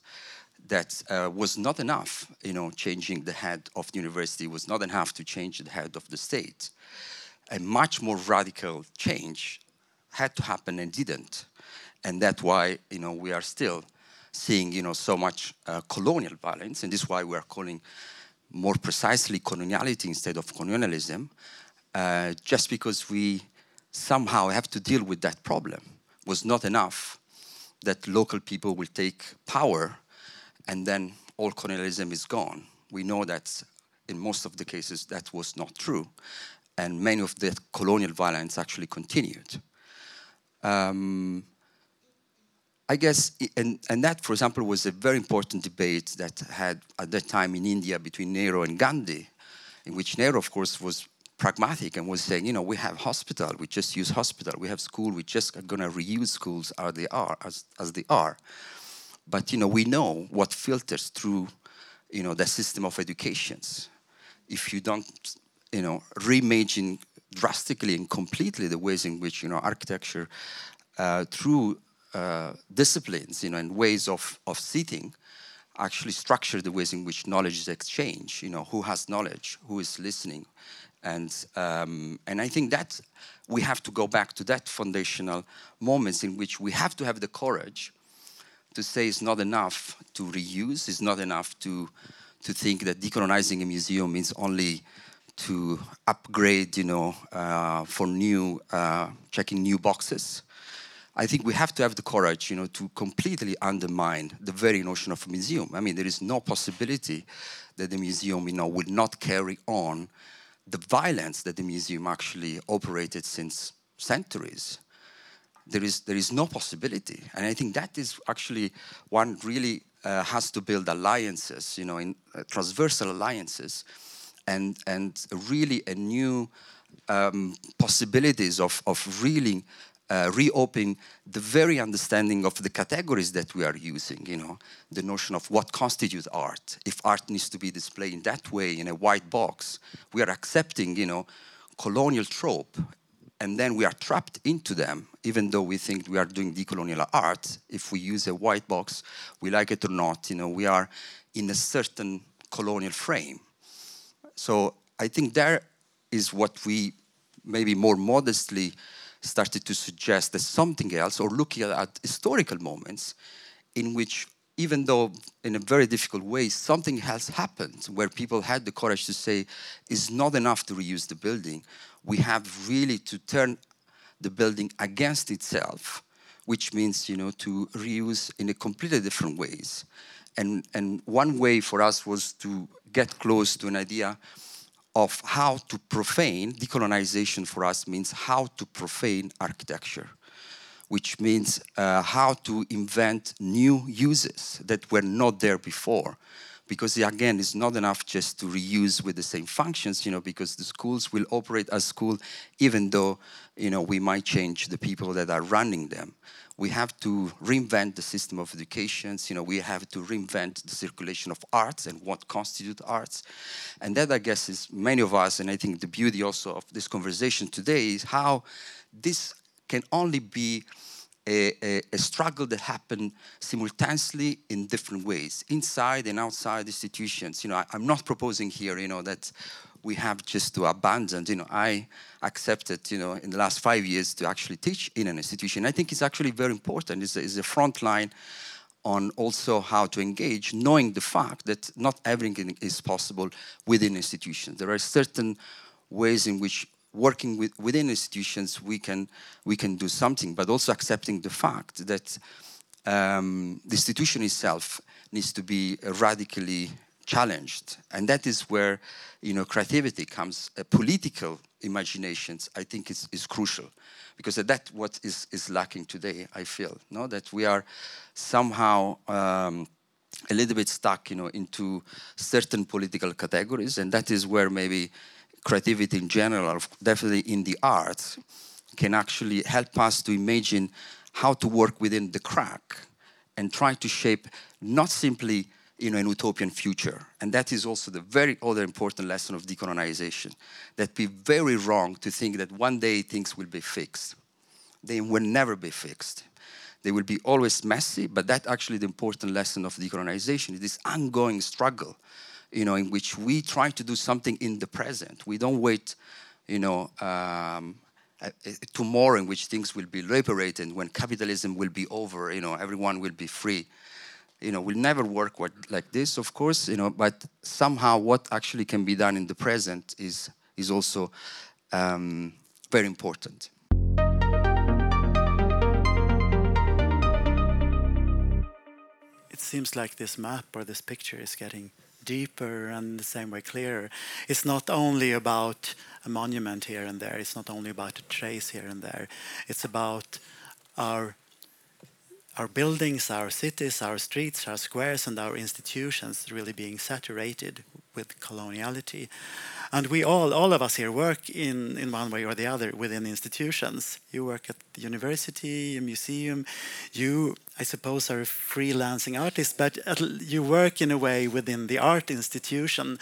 that uh, was not enough, you know, changing the head of the university was not enough to change the head of the state a much more radical change had to happen and didn't. And that's why, you know, we are still seeing, you know, so much uh, colonial violence, and this is why we are calling more precisely coloniality instead of colonialism, uh, just because we somehow have to deal with that problem. It was not enough that local people will take power and then all colonialism is gone. We know that in most of the cases that was not true and many of the colonial violence actually continued. Um, I guess, and, and that, for example, was a very important debate that had at that time in India between Nehru and Gandhi, in which Nehru, of course, was pragmatic and was saying, you know, we have hospital, we just use hospital, we have school, we just are going to reuse schools as they are, as, as they are. But, you know, we know what filters through, you know, the system of educations. If you don't you know, reimaging drastically and completely the ways in which, you know, architecture uh, through uh, disciplines, you know, and ways of, of sitting actually structure the ways in which knowledge is exchanged, you know, who has knowledge, who is listening. And, um, and I think that we have to go back to that foundational moments in which we have to have the courage to say it's not enough to reuse, it's not enough to, to think that decolonizing a museum means only to upgrade, you know, uh, for new, uh, checking new boxes. I think we have to have the courage, you know, to completely undermine the very notion of a museum. I mean, there is no possibility that the museum, you know, will not carry on the violence that the museum actually operated since centuries. There is, there is no possibility. And I think that is actually one really uh, has to build alliances, you know, in uh, transversal alliances and, and really a new um, possibilities of, of really uh, reopening the very understanding of the categories that we are using, you know, the notion of what constitutes art. If art needs to be displayed in that way, in a white box, we are accepting, you know, colonial trope, and then we are trapped into them, even though we think we are doing decolonial art. If we use a white box, we like it or not, you know, we are in a certain colonial frame. So I think there is what we maybe more modestly started to suggest that something else, or looking at historical moments in which, even though in a very difficult way, something has happened where people had the courage to say, it's not enough to reuse the building. We have really to turn the building against itself, which means, you know, to reuse in a completely different ways. And, and one way for us was to get close to an idea of how to profane, decolonization for us means how to profane architecture, which means uh, how to invent new uses that were not there before. Because again, it's not enough just to reuse with the same functions, you know, because the schools will operate as school even though, you know, we might change the people that are running them we have to reinvent the system of education. You know, we have to reinvent the circulation of arts and what constitutes arts. And that, I guess, is many of us, and I think the beauty also of this conversation today is how this can only be a, a, struggle that happened simultaneously in different ways, inside and outside institutions. You know, I, am not proposing here, you know, that we have just to abandon. You know, I accepted, you know, in the last five years to actually teach in an institution. I think it's actually very important. It's a, it's a front line on also how to engage, knowing the fact that not everything is possible within institutions. There are certain ways in which working with, within institutions we can we can do something, but also accepting the fact that um, the institution itself needs to be radically challenged. And that is where, you know, creativity comes, uh, political imaginations, I think is, is crucial. Because that what is, is lacking today, I feel, no? that we are somehow um, a little bit stuck, you know, into certain political categories, and that is where maybe creativity in general, definitely in the arts, can actually help us to imagine how to work within the crack and try to shape not simply you know, an utopian future. And that is also the very other important lesson of decolonization, that be very wrong to think that one day things will be fixed. They will never be fixed. They will be always messy, but that's actually the important lesson of decolonization, is this ongoing struggle, you know, in which we try to do something in the present. We don't wait, you know, um, tomorrow in which things will be liberated, when capitalism will be over, you know, everyone will be free you know, will never work like this, of course, you know, but somehow what actually can be done in the present is, is also um, very important. It seems like this map or this picture is getting deeper and the same way clearer. It's not only about a monument here and there, it's not only about a trace here and there, it's about our our buildings, our cities, our streets, our squares, and our institutions really being saturated with coloniality. And we all, all of us here, work in, in one way or the other within institutions. You work at the university, a museum. You, I suppose, are a freelancing artist, but you work in a way within the art institution.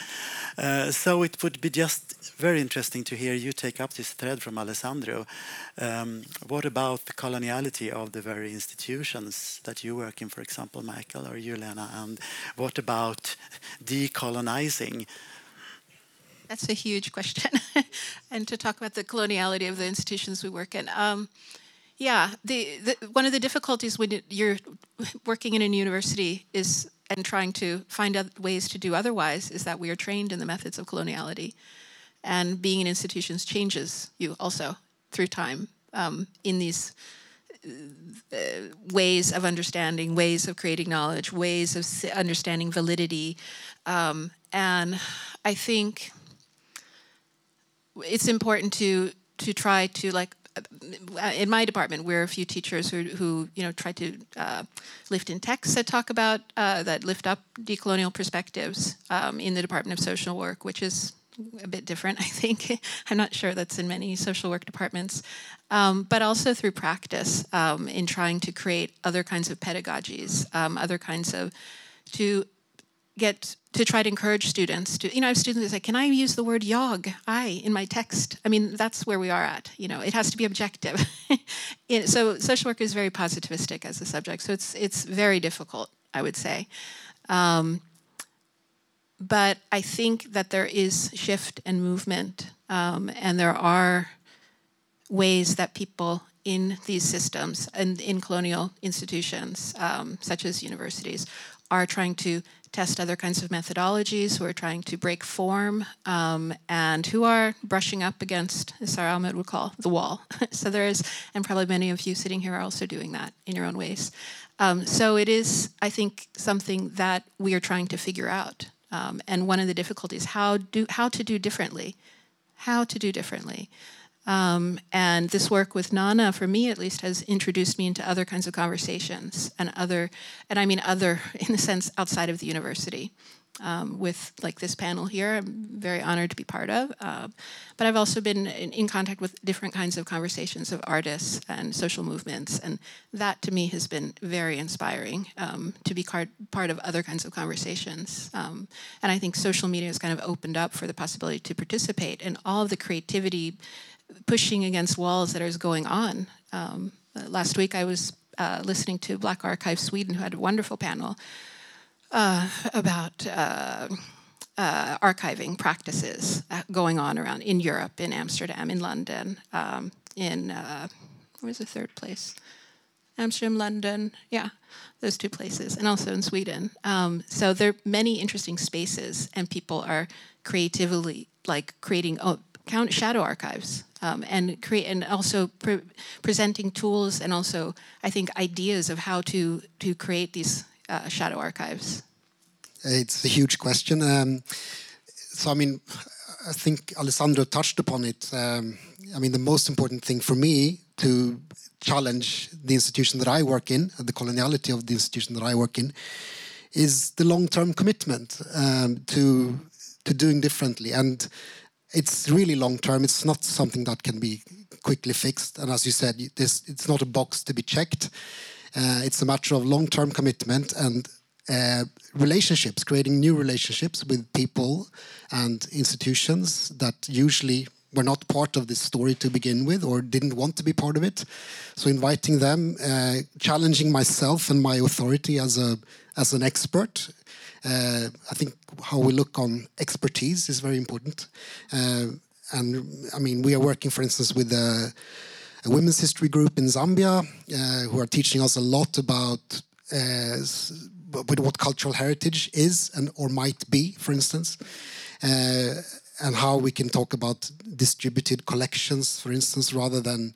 Uh, so it would be just very interesting to hear you take up this thread from Alessandro. Um, what about the coloniality of the very institutions that you work in, for example, Michael or Juliana? And what about decolonizing? That's a huge question. [LAUGHS] and to talk about the coloniality of the institutions we work in. Um, Yeah, the, the, one of the difficulties when you're working in a university is and trying to find ways to do otherwise is that we are trained in the methods of coloniality, and being in institutions changes you also through time um, in these uh, ways of understanding, ways of creating knowledge, ways of understanding validity, um, and I think it's important to to try to like uh, in my department, we're a few teachers who, who you know, try to uh, lift in texts that talk about uh, that lift up decolonial perspectives um, in the Department of Social Work, which is a bit different, [LAUGHS] I think. I'm not sure that's in many social work departments, um, but also through practice um, in trying to create other kinds of pedagogies, um, other kinds of to get to try to encourage students to you know i have students that say can i use the word yog i in my text? I mean that's where we are at you know it has to be objective. [LAUGHS] So social work is very positivistic as a subject so it's it's very difficult i would say. Um, but i think that there is shift and movement um, and there are ways that people in these systems and in colonial institutions um, such as universities are trying to test other kinds of methodologies, who are trying to break form, um, and who are brushing up against, as Sara Ahmed would call, the wall. [LAUGHS] so there is, and probably many of you sitting here are also doing that in your own ways. Um, so it is, I think, something that we are trying to figure out. Um, and one of the difficulties, how do how to do differently, how to do differently. Um, and this work with Nana, for me at least, has introduced me into other kinds of conversations and other, and I mean other [LAUGHS] in the sense outside of the university. Um, with like this panel here, I'm very honored to be part of. Uh, but I've also been in, in, contact with different kinds of conversations of artists and social movements, and that to me has been very inspiring um, to be part part of other kinds of conversations. Um, and I think social media has kind of opened up for the possibility to participate in all of the creativity pushing against walls that is going on. Um, last week I was uh, listening to Black Archive Sweden, who had a wonderful panel uh, about uh, uh archiving practices uh, going on around in Europe, in Amsterdam, in London, um, in uh, where's the third place? Amsterdam, London, yeah, those two places, and also in Sweden. Um, so there are many interesting spaces, and people are creatively like creating count shadow archives um, and create and also pre presenting tools and also I think ideas of how to to create these uh, shadow archives. It's a huge question. Um, so I mean, I think Alessandro touched upon it. Um, I mean, the most important thing for me to challenge the institution that I work in, the coloniality of the institution that I work in, is the long-term commitment um, to to doing differently and it's really long term. It's not something that can be quickly fixed. And as you said, this, it's not a box to be checked. Uh, it's a matter of long term commitment and uh, relationships, creating new relationships with people and institutions that usually were not part of this story to begin with or didn't want to be part of it. So inviting them, uh, challenging myself and my authority as a as an expert I think how we look on expertise is very important. Uh, and I mean, we are working, for instance, with a, a women's history group in Zambia uh, who are teaching us a lot about uh, with what cultural heritage is and or might be, for instance, uh, and how we can talk about distributed collections, for instance, rather than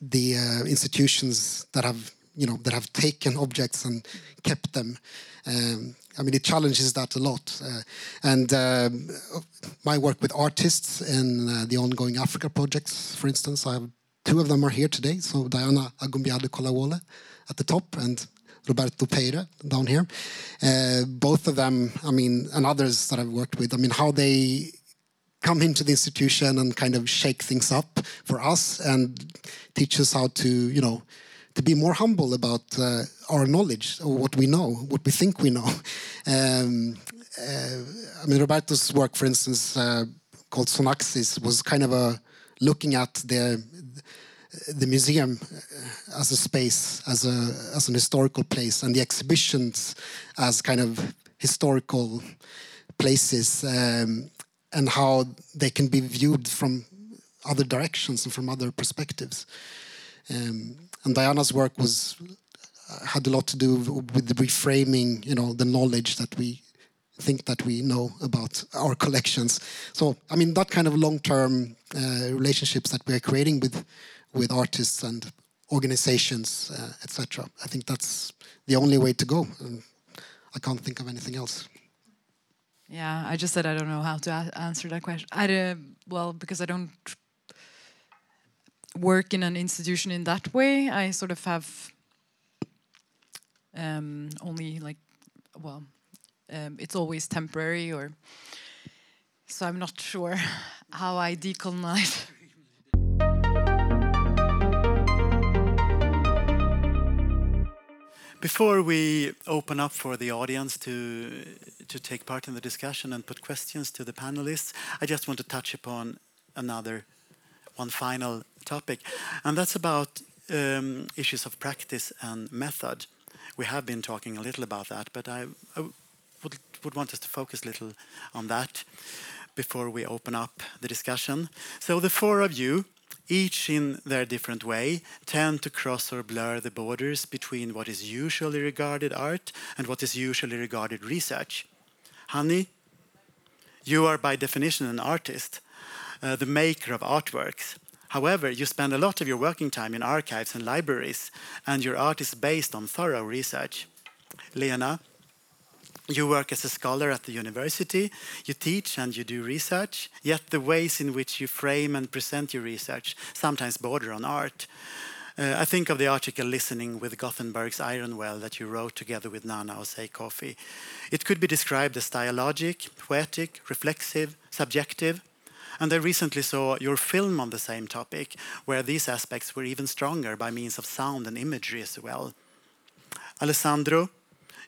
the uh, institutions that have you know that have taken objects and kept them. Um, I mean, it challenges that a lot. Uh, and um, my work with artists in uh, the ongoing Africa projects, for instance, I have two of them are here today. So Diana Agunbiade Kolawole at the top and Roberto Peire down here. Uh, both of them, I mean, and others that I've worked with, I mean, how they come into the institution and kind of shake things up for us and teach us how to, you know, to be more humble about uh, our knowledge or what we know, what we think we know. [LAUGHS] Um, uh, I mean, Roberto's work, for instance, uh, called Sonaxis, was kind of a looking at the the museum as a space, as a as an historical place, and the exhibitions as kind of historical places, um, and how they can be viewed from other directions and from other perspectives. Um, and Diana's work was had a lot to do with the reframing, you know, the knowledge that we think that we know about our collections. So, I mean, that kind of long-term uh, relationships that we are creating with with artists and organizations, uh, etc. I think that's the only way to go. And I can't think of anything else. Yeah, I just said I don't know how to answer that question. I uh, well because I don't work in an institution in that way. I sort of have um, only like well, um, it's always temporary or so I'm not sure [LAUGHS] how I decolonize. Before we open up for the audience to to take part in the discussion and put questions to the panelists, I just want to touch upon another one final topic, and that's about um, issues of practice and method. We have been talking a little about that, but I, I would, would want us to focus a little on that before we open up the discussion. So the four of you, each in their different way, tend to cross or blur the borders between what is usually regarded art and what is usually regarded research. Hanni, you are by definition an artist, uh, the maker of artworks. However, you spend a lot of your working time in archives and libraries, and your art is based on thorough research. Lena, you work as a scholar at the university, you teach and you do research, yet the ways in which you frame and present your research sometimes border on art. Uh, I think of the article Listening with Gothenburg's Iron Well that you wrote together with Nana Osei Kofi. It could be described as dialogic, poetic, reflexive, subjective. And I recently saw your film on the same topic, where these aspects were even stronger by means of sound and imagery as well. Alessandro,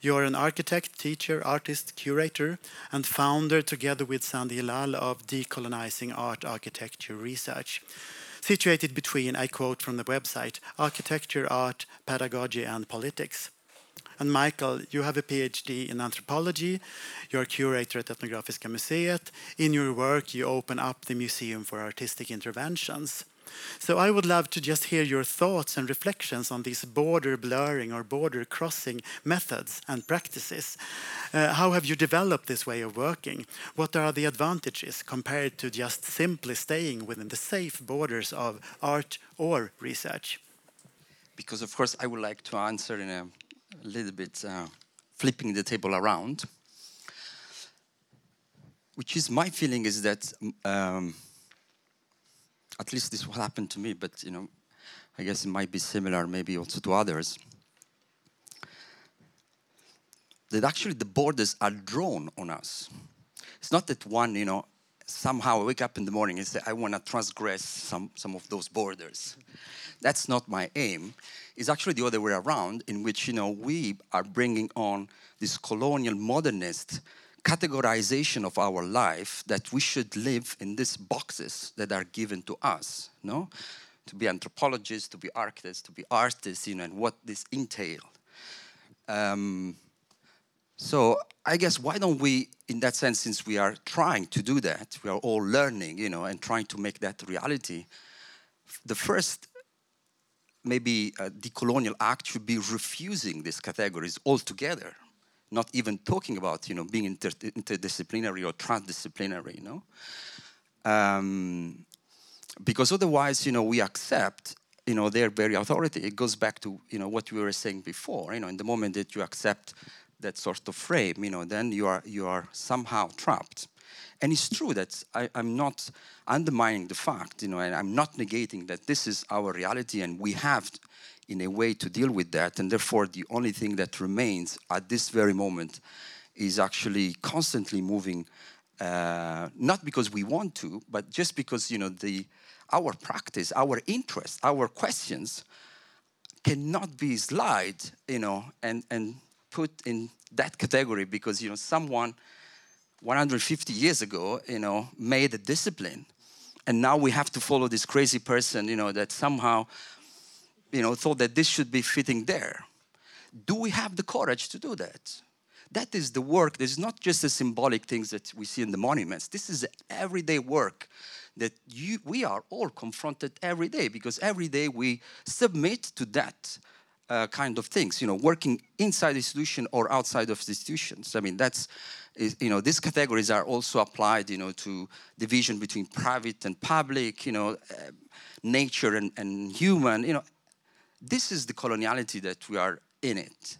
you are an architect, teacher, artist, curator, and founder, together with Sandi Hilal, of Decolonizing Art Architecture Research. Situated between, I quote from the website, architecture, art, pedagogy, and politics. And Michael, you have a PhD in anthropology. You're a curator at Etnografiska museet. In your work, you open up the Museum for Artistic Interventions. So I would love to just hear your thoughts and reflections on these border blurring or border crossing methods and practices. Uh, how have you developed this way of working? What are the advantages compared to just simply staying within the safe borders of art or research? Because, of course, I would like to answer in a little bit uh, flipping the table around, which is my feeling is that. Um, at least this will happen to me, but you know, I guess it might be similar maybe also to others. That actually the borders are drawn on us. It's not that one, you know, somehow I wake up in the morning and say, I want to transgress some, some of those borders. That's not my aim. It's actually the other way around, in which, you know, we are bringing on this colonial modernist categorization of our life that we should live in these boxes that are given to us, no? To be anthropologists, to be architects, to be artists, you know, and what this entail. Um, so I guess why don't we, in that sense, since we are trying to do that, we are all learning, you know, and trying to make that reality. The first, maybe, uh, decolonial act should be refusing these categories altogether not even talking about you know being inter interdisciplinary or transdisciplinary you know um, because otherwise you know we accept you know their very authority it goes back to you know what we were saying before you know in the moment that you accept that sort of frame you know then you are you are somehow trapped and it's true that I, am not undermining the fact you know and i'm not negating that this is our reality and we have in a way to deal with that. And therefore, the only thing that remains at this very moment is actually constantly moving, uh, not because we want to, but just because you know the our practice, our interest, our questions cannot be slide, you know, and and put in that category because you know someone 150 years ago, you know, made a discipline, and now we have to follow this crazy person, you know, that somehow you know, thought that this should be fitting there. Do we have the courage to do that? That is the work. This is not just the symbolic things that we see in the monuments. This is everyday work that you, we are all confronted every day because every day we submit to that uh, kind of things, you know, working inside the institution or outside of the institutions. I mean, that's, is, you know, these categories are also applied, you know, to division between private and public, you know, uh, nature and, and human, you know. This is the coloniality that we are in it.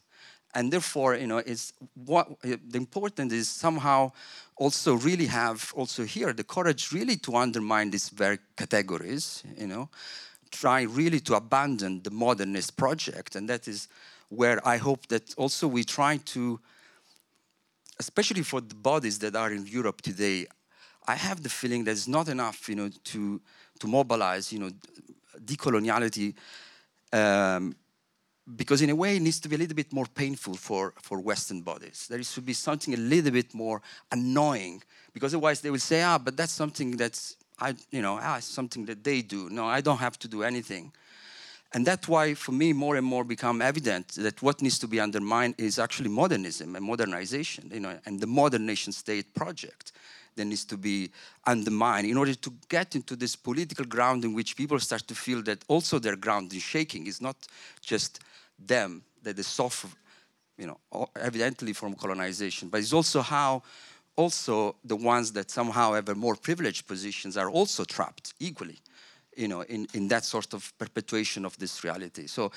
And therefore, you know, it's what uh, the important is somehow also really have also here the courage really to undermine these very categories, you know, try really to abandon the modernist project. And that is where I hope that also we try to, especially for the bodies that are in Europe today, I have the feeling that it's not enough, you know, to, to mobilize, you know, decoloniality um, because in a way it needs to be a little bit more painful for, for Western bodies. There should be something a little bit more annoying because otherwise they will say, ah, but that's something that's I, you know, ah, something that they do. No, I don't have to do anything. And that's why, for me, more and more become evident that what needs to be undermined is actually modernism and modernization, you know, and the modern nation state project that needs to be undermined in order to get into this political ground in which people start to feel that also their ground is shaking. It's not just them that they suffer, you know, evidently from colonization, but it's also how also the ones that somehow have a more privileged positions are also trapped equally, you know, in, in that sort of perpetuation of this reality. So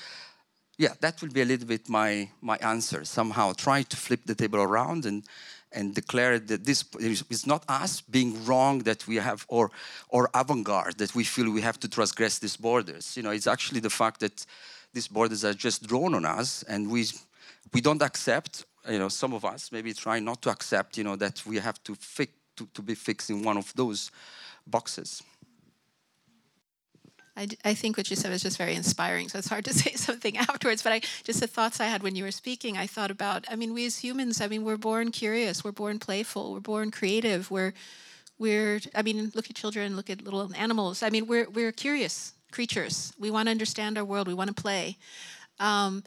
yeah, that will be a little bit my, my answer. Somehow try to flip the table around and, and declare that this is not us being wrong that we have, or, or avant-garde, that we feel we have to transgress these borders. You know, it's actually the fact that these borders are just drawn on us and we, we don't accept you know, some of us maybe try not to accept, you know, that we have to, fi- to, to be fixed in one of those boxes. I, I think what you said was just very inspiring. So it's hard to [LAUGHS] say something afterwards. But I just the thoughts I had when you were speaking, I thought about. I mean, we as humans, I mean, we're born curious, we're born playful, we're born creative. We're we're. I mean, look at children, look at little animals. I mean, we're we're curious creatures. We want to understand our world. We want to play. Um,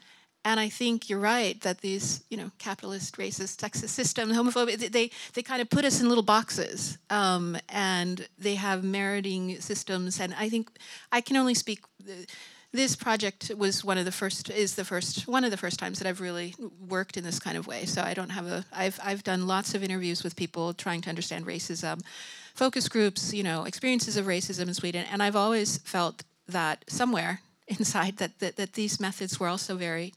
and I think you're right that these, you know, capitalist, racist, sexist system, homophobic, they, they kind of put us in little boxes. Um, and they have meriting systems. And I think I can only speak. This project was one of the first, is the first, one of the first times that I've really worked in this kind of way. So I don't have a, I've, I've done lots of interviews with people trying to understand racism, focus groups, you know, experiences of racism in Sweden. And I've always felt that somewhere inside that, that, that these methods were also very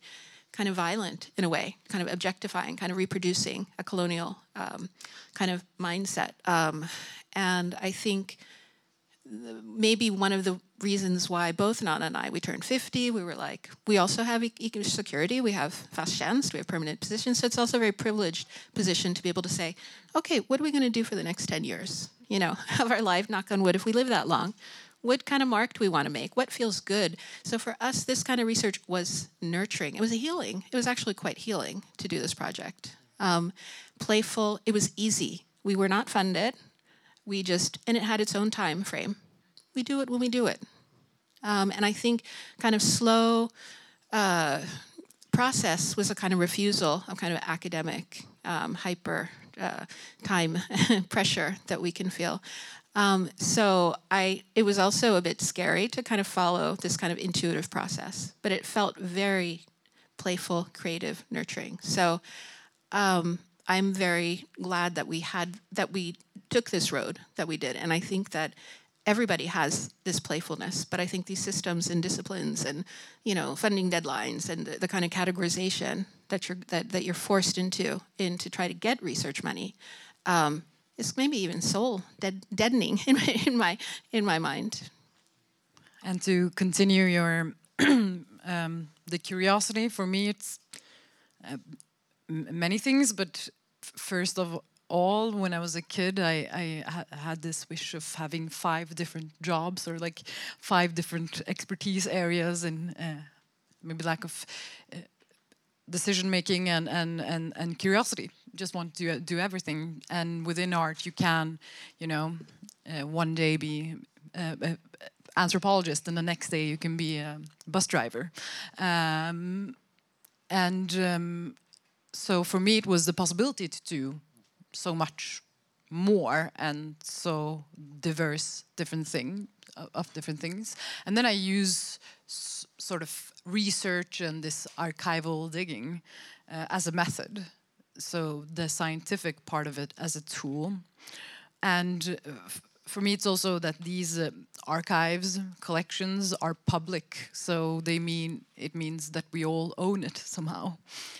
kind of violent in a way, kind of objectifying, kind of reproducing a colonial um, kind of mindset. Um, and I think maybe one of the reasons why both Nana and I, we turned 50, we were like, we also have economic security, we have fast chance, we have permanent positions. So it's also a very privileged position to be able to say, okay, what are we going to do for the next 10 years? You know, [LAUGHS] of our life, knock on wood, if we live that long what kind of mark do we want to make? What feels good? So for us, this kind of research was nurturing. It was a healing. It was actually quite healing to do this project. Um, playful. It was easy. We were not funded. We just and it had its own time frame. We do it when we do it. Um, and I think kind of slow uh, process was a kind of refusal of kind of academic um, hyper uh, time [LAUGHS] pressure that we can feel. Um, so I, it was also a bit scary to kind of follow this kind of intuitive process, but it felt very playful, creative, nurturing. So um, I'm very glad that we had that we took this road that we did, and I think that everybody has this playfulness, but I think these systems and disciplines and you know funding deadlines and the, the kind of categorization that you're that, that you're forced into in to try to get research money. Um, it's maybe even soul dead, deadening in my, in my in my mind. And to continue your [CLEARS THROAT] um, the curiosity for me, it's uh, many things, but first of all, when I was a kid, I, I ha had this wish of having five different jobs or like five different expertise areas and uh, maybe lack of uh, decision making and, and, and, and curiosity just want to do everything. And within art, you can, you know, uh, one day be an anthropologist, and the next day you can be a bus driver. Um, and um, so for me, it was the possibility to do so much more and so diverse different thing of different things and then i use sort of research and this archival digging uh, as a method so the scientific part of it as a tool. And uh, for me it's also that these uh, archives collections are public. So they mean it means that we all own it somehow.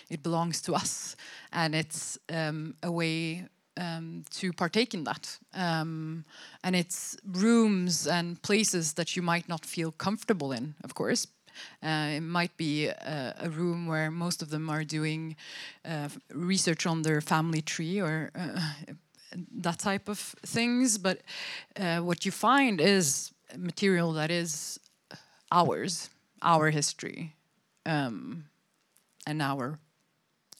It belongs to us. And it's um, a way um, to partake in that. Um, and it's rooms and places that you might not feel comfortable in of course it might be a, a, room where most of them are doing uh, research on their family tree or uh, [LAUGHS] that type of things. But uh, what you find is material that is ours, our history, um, and our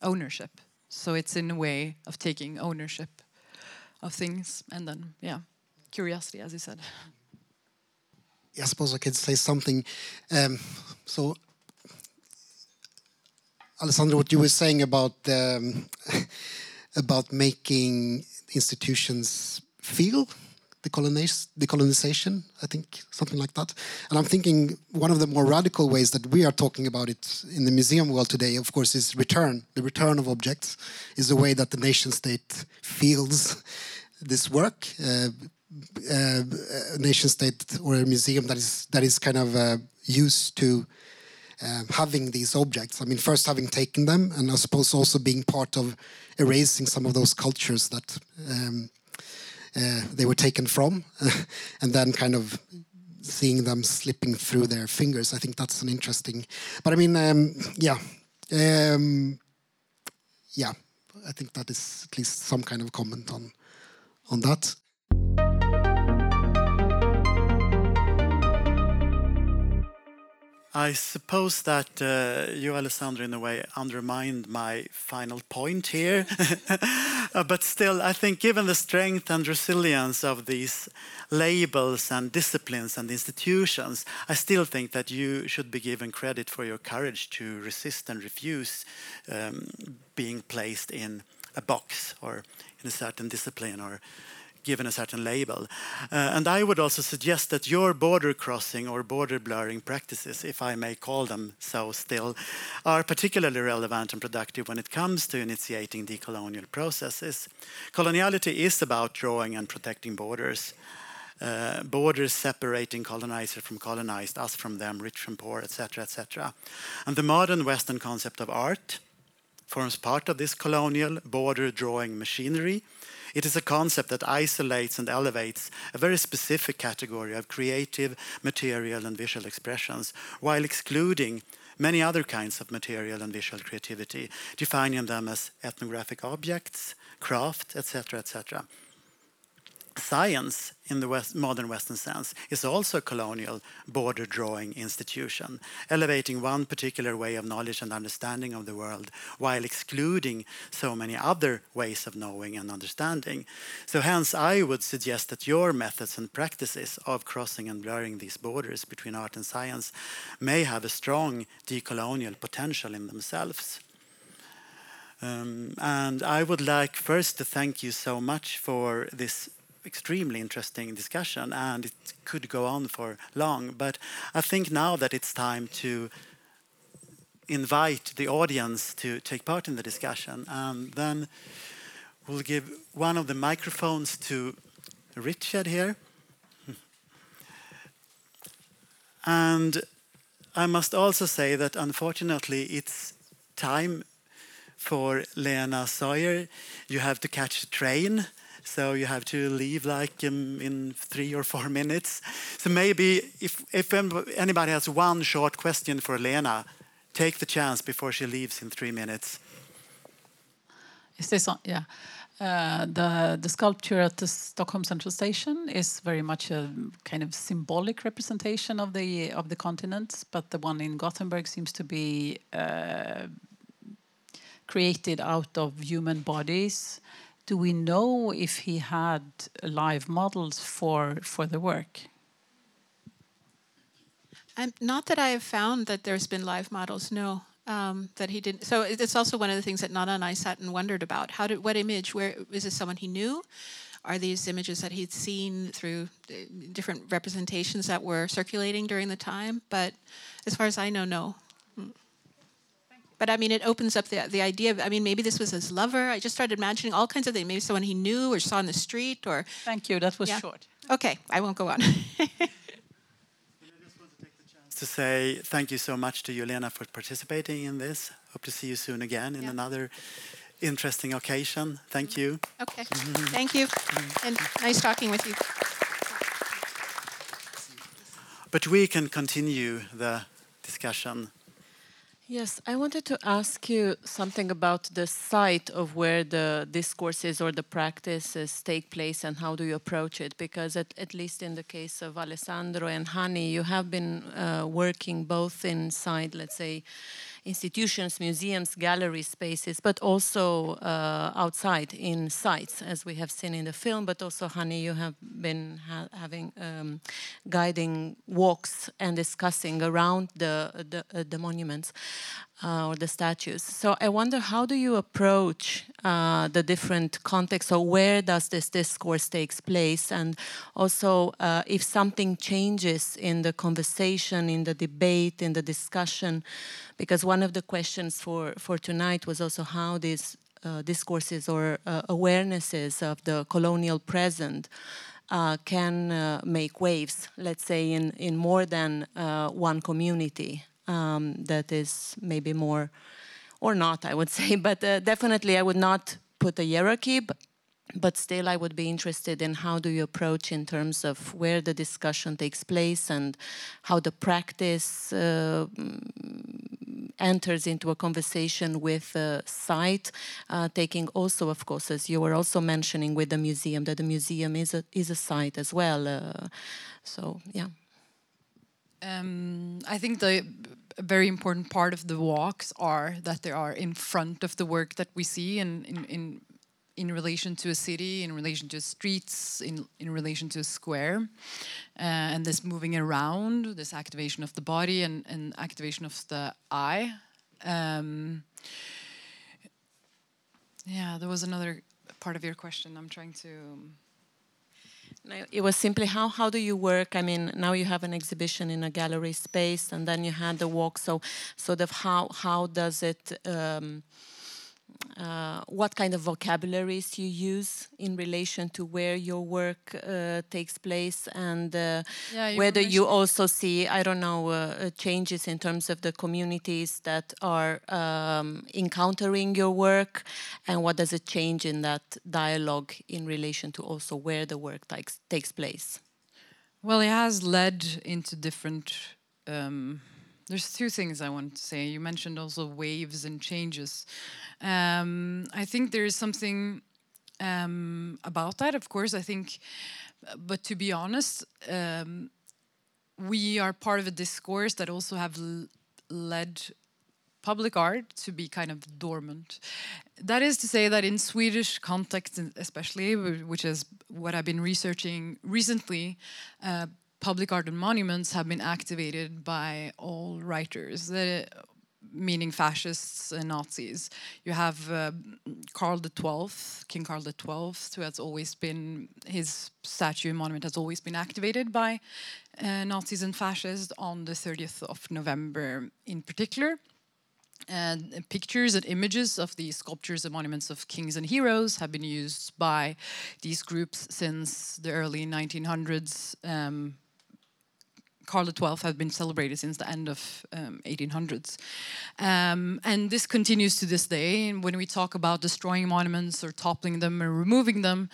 ownership. So it's in a way of taking ownership of things, and then yeah, curiosity, as you said. I suppose I could say something. Um, so, Alessandro, what you were saying about um, [LAUGHS] about making institutions feel decolonization, I think, something like that. And I'm thinking one of the more radical ways that we are talking about it in the museum world today, of course, is return. The return of objects is the way that the nation state feels this work. Uh, uh, nation state or a museum that is that is kind of uh, used to uh, having these objects. I mean, first having taken them, and I suppose also being part of erasing some of those cultures that um, uh, they were taken from, [LAUGHS] and then kind of seeing them slipping through their fingers. I think that's an interesting. But I mean, um, yeah, um, yeah. I think that is at least some kind of comment on on that. I suppose that uh, you, Alessandro, in a way undermined my final point here. [LAUGHS] uh, but still, I think given the strength and resilience of these labels and disciplines and institutions, I still think that you should be given credit for your courage to resist and refuse um, being placed in a box or in a certain discipline or given a certain label. Uh, and I would also suggest that your border crossing or border blurring practices, if I may call them so still, are particularly relevant and productive when it comes to initiating decolonial processes. Coloniality is about drawing and protecting borders. Uh, borders separating colonizer from colonized, us from them, rich from poor, etc., etc. And the modern Western concept of art forms part of this colonial border drawing machinery it is a concept that isolates and elevates a very specific category of creative, material, and visual expressions, while excluding many other kinds of material and visual creativity, defining them as ethnographic objects, craft, etc., etc science in the West, modern Western sense is also a colonial border drawing institution, elevating one particular way of knowledge and understanding of the world while excluding so many other ways of knowing and understanding. So, hence, I would suggest that your methods and practices of crossing and blurring these borders between art and science may have a strong decolonial potential in themselves. Um, and I would like first to thank you so much for this extremely interesting discussion and it could go on for long. But I think now that it's time to invite the audience to take part in the discussion. And then we'll give one of the microphones to Richard here. And I must also say that unfortunately it's time for Lena Sawyer. You have to catch a train so you have to leave like um, in three or four minutes. So maybe if, if anybody has one short question for Lena, take the chance before she leaves in three minutes. Is this on? Yeah. Uh, the the sculpture at the Stockholm Central Station is very much a kind of symbolic representation of the of the continent, but the one in Gothenburg seems to be uh, created out of human bodies do we know if he had live models for for the work? Um, not that I have found that there's been live models. No, um, that he didn't. So it's also one of the things that Nana and I sat and wondered about. How did what image? Where is this someone he knew, are these images that he'd seen through uh, different representations that were circulating during the time. But as far as I know, no. But I mean, it opens up the the idea of. I mean, maybe this was his lover. I just started imagining all kinds of things. Maybe someone he knew or saw in the street, or. Thank you. That was Yeah. short. Okay, I won't go on. [LAUGHS] to say thank you so much to Yelena for participating in this. Hope to see you soon again in Yeah. another interesting occasion. Thank you. Okay, mm-hmm. thank you, and nice talking with you. But we can continue the discussion. Yes, I wanted to ask you something about the site of where the discourses or the practices take place and how do you approach it? Because at, at least in the case of Alessandro and Hanni, you have been uh, working both inside, let's say, institutions, museums, gallery spaces, but also uh, outside in sites, as we have seen in the film. But also, Hanni, you have been ha- having um, guiding walks and discussing around the the, uh, the monuments uh, or the statues. So I wonder, how do you approach uh, the different contexts, or where does this discourse takes place, and also uh, if something changes in the conversation, in the debate, in the discussion, because one of the questions for for tonight was also how these uh, discourses or uh, awarenesses of the colonial present uh, can make waves, let's say, in, in more than one community um, that is maybe more, or not, I would [LAUGHS] say, but uh, definitely I would not put a hierarchy, but, but still I would be interested in how do you approach in terms of where the discussion takes place and how the practice uh, mm, enters into a conversation with the site, uh, taking also, of course, as you were also mentioning with the museum, that the museum is a, is a site as well. Uh, so, yeah. Um, I think the a very important part of the walks are that they are in front of the work that we see in in in, in relation to a city, in relation to streets, in in relation to a square, uh, and this moving around, this activation of the body and, and activation of the eye. Um, yeah, there was another part of your question. I'm trying to. No, It was simply how how do you work? I mean, now you have an exhibition in a gallery space, and then you had the walk. So, sort of how how does it? Um, uh, what kind of vocabularies you use in relation to where your work uh, takes place, and uh, Yeah, you whether you also see, I don't know, uh, uh, changes in terms of the communities that are um, encountering your work, and what does it change in that dialogue in relation to also where the work takes takes place? Well, it has led into different. Um, there's two things I want to say. You mentioned also waves and changes. Um, I think there is something um, about that. Of course, I think, but to be honest, um, we are part of a discourse that also have led public art to be kind of dormant. That is to say that in Swedish context, especially, which is what I've been researching recently, uh, public art and monuments have been activated by alt-righters, the, meaning fascists and Nazis. You have uh, Karl XII, King Karl XII, who has always been, his statue and monument has always been activated by uh, Nazis and fascists on the 30th of November in particular and pictures and images of the sculptures and monuments of kings and heroes have been used by these groups since the early 1900s. Um, Karl XII has been celebrated since the end of um, 1800s, um, and this continues to this day. And when we talk about destroying monuments or toppling them or removing them,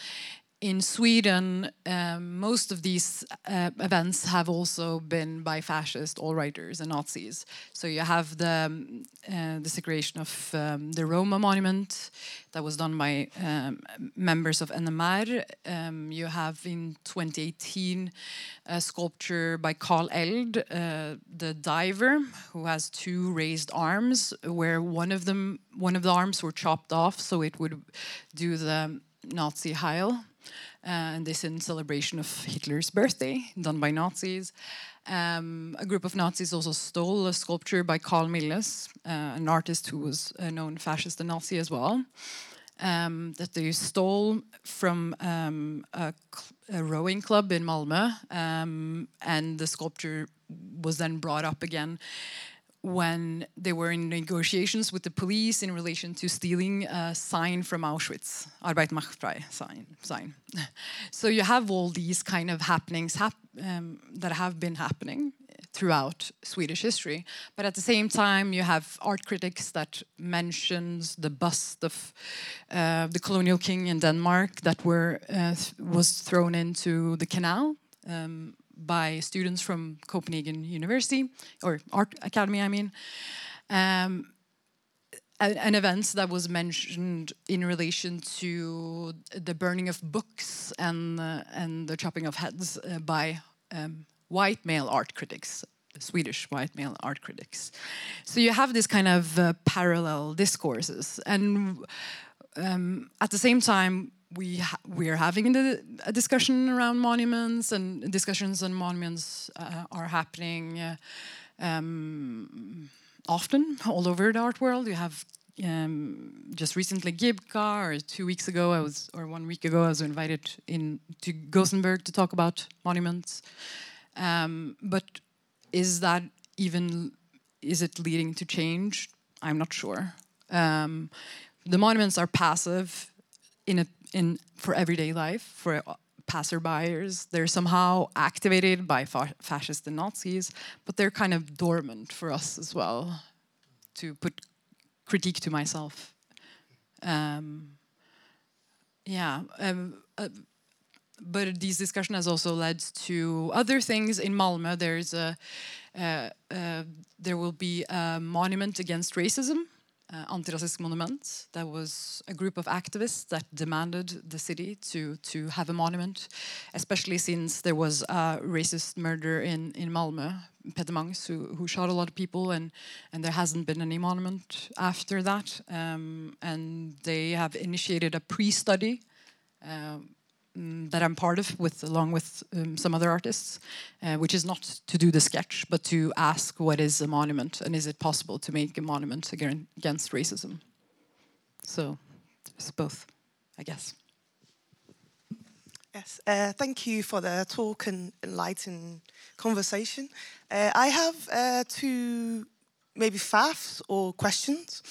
in Sweden, um, most of these uh, events have also been by fascist alt-righters and Nazis. So you have the um, uh, desecration of um, the Roma monument that was done by um, members of NMR. Um, you have in 2018 a sculpture by Carl Eldh, uh, the diver, who has two raised arms, where one of them, one of the arms were chopped off, so it would do the Nazi Heil. Uh, and this in celebration of Hitler's birthday, done by Nazis. Um, a group of Nazis also stole a sculpture by Carl Milles, uh, an artist who was a known fascist and Nazi as well. um, that they stole from um, a, a, rowing club in Malmö, um, and the sculpture was then brought up again when they were in negotiations with the police in relation to stealing a sign from Auschwitz, Arbeit macht frei sign. sign. [LAUGHS] so you have all these kind of happenings hap um, that have been happening throughout Swedish history. But at the same time, you have art critics that mentions the bust of uh, the colonial king in Denmark that were uh, was thrown into the canal. Um, by students from Copenhagen University or Art Academy, I mean. Um, an event that was mentioned in relation to the burning of books and uh, and the chopping of heads uh, by um, white male art critics, Swedish white male art critics. So you have this kind of uh, parallel discourses, and um, at the same time, we ha we are having the, a discussion around monuments, and discussions on monuments uh, are happening uh, um, often all over the art world. You have um, just recently GIBCA, or two weeks ago, I was, or one week ago, I was invited in to Gothenburg to talk about monuments. Um, but is that even is it leading to change? I'm not sure. Um, the monuments are passive in a in for everyday life for passerbyers. They're somehow activated by fa fascists and Nazis, but they're kind of dormant for us as well. To put critique to myself. Um, yeah. Um, uh, but this discussion has also led to other things in Malmö. There's a uh, uh, there will be a monument against racism uh, antirasistisk monument. There was a group of activists that demanded the city to to have a monument, especially since there was a racist murder in in Malmö, Peter Mangs, who who shot a lot of people, and and there hasn't been any monument after that. Um, and they have initiated a pre-study. Um, that I'm part of, with along with um, some other artists, uh, which is not to do the sketch, but to ask what is a monument and is it possible to make a monument against racism. So it's both, I guess. Yes, uh, thank you for the talk and enlightening conversation. Uh, I have uh, two maybe faffs or questions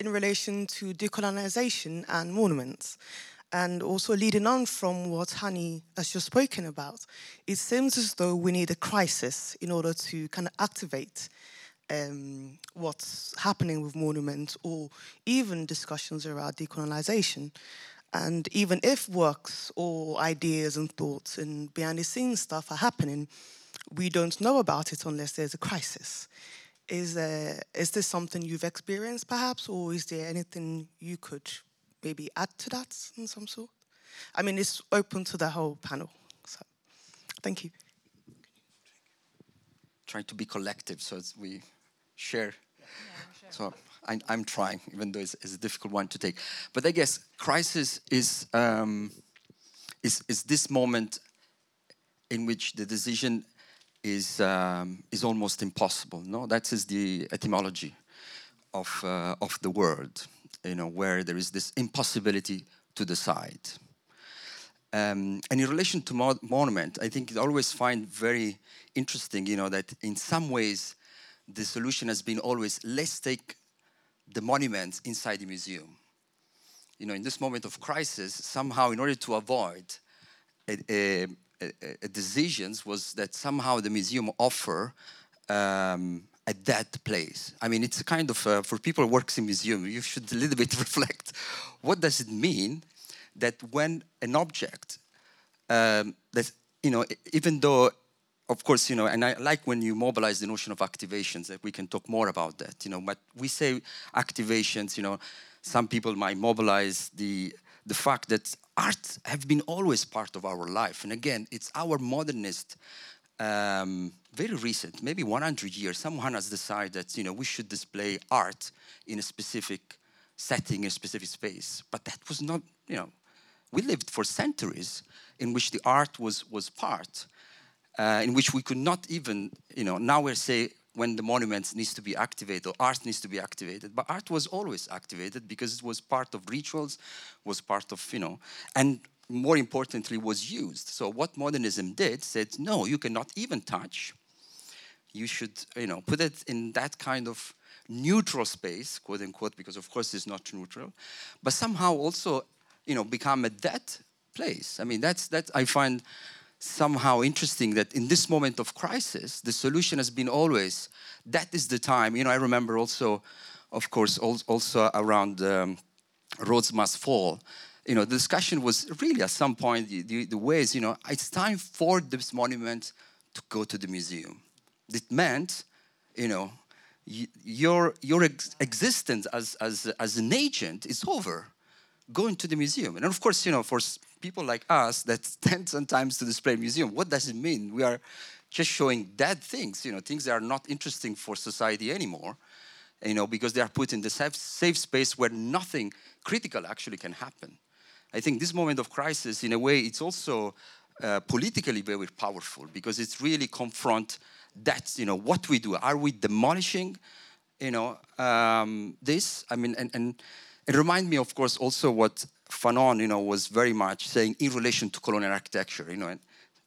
in relation to decolonization and monuments and also leading on from what Hanni has just spoken about, it seems as though we need a crisis in order to kind of activate um, what's happening with monuments or even discussions around decolonization. And even if works or ideas and thoughts and behind the scenes stuff are happening, we don't know about it unless there's a crisis. Is, there, is this something you've experienced perhaps, or is there anything you could maybe add to that in some sort? I mean, it's open to the whole panel. So, thank you. Trying to be collective so we share. Yeah, So I, am trying, even though it's, it's, a difficult one to take. But I guess crisis is, um, is, is this moment in which the decision is, um, is almost impossible. No, that is the etymology of, uh, of the word you know, where there is this impossibility to decide. Um, and in relation to mo monument, I think I always find very interesting, you know, that in some ways the solution has been always let's take the monuments inside the museum. You know, in this moment of crisis, somehow in order to avoid a, a, a decisions was that somehow the museum offer um, at that place. I mean, it's a kind of, uh, for people who works in museum, you should a little [LAUGHS] bit reflect. What does it mean that when an object um, that, you know, even though, of course, you know, and I like when you mobilize the notion of activations, that we can talk more about that, you know, but we say activations, you know, some people might mobilize the, the fact that art have been always part of our life. And again, it's our modernist um, very recent, maybe 100 years, someone has decided that you know we should display art in a specific setting, in a specific space. But that was not, you know, we lived for centuries in which the art was was part, uh, in which we could not even, you know, now we're say when the monuments needs to be activated or art needs to be activated but art was always activated because it was part of rituals was part of you know and more importantly was used so what modernism did said no you cannot even touch you should you know put it in that kind of neutral space quote unquote because of course it's not neutral but somehow also you know become a dead place i mean that's that i find somehow interesting that in this moment of crisis, the solution has been always that is the time. You know, I remember also, of course, also around um, Rhodes Must Fall. You know, the discussion was really at some point the, the, the ways, you know, it's time for this monument to go to the museum. It meant, you know, your, your ex existence as, as, as an agent is over. Go into the museum. And of course, you know, for people like us that [LAUGHS] tend sometimes to display museum, what does it mean? We are just showing dead things, you know, things that are not interesting for society anymore, you know, because they are put in the safe, safe space where nothing critical actually can happen. I think this moment of crisis, in a way, it's also uh, politically very powerful because it's really confront that, you know, what we do. Are we demolishing, you know, um, this? I mean, and, and it reminds me, of course, also what Fanon, you know, was very much saying in relation to colonial architecture, you know, and,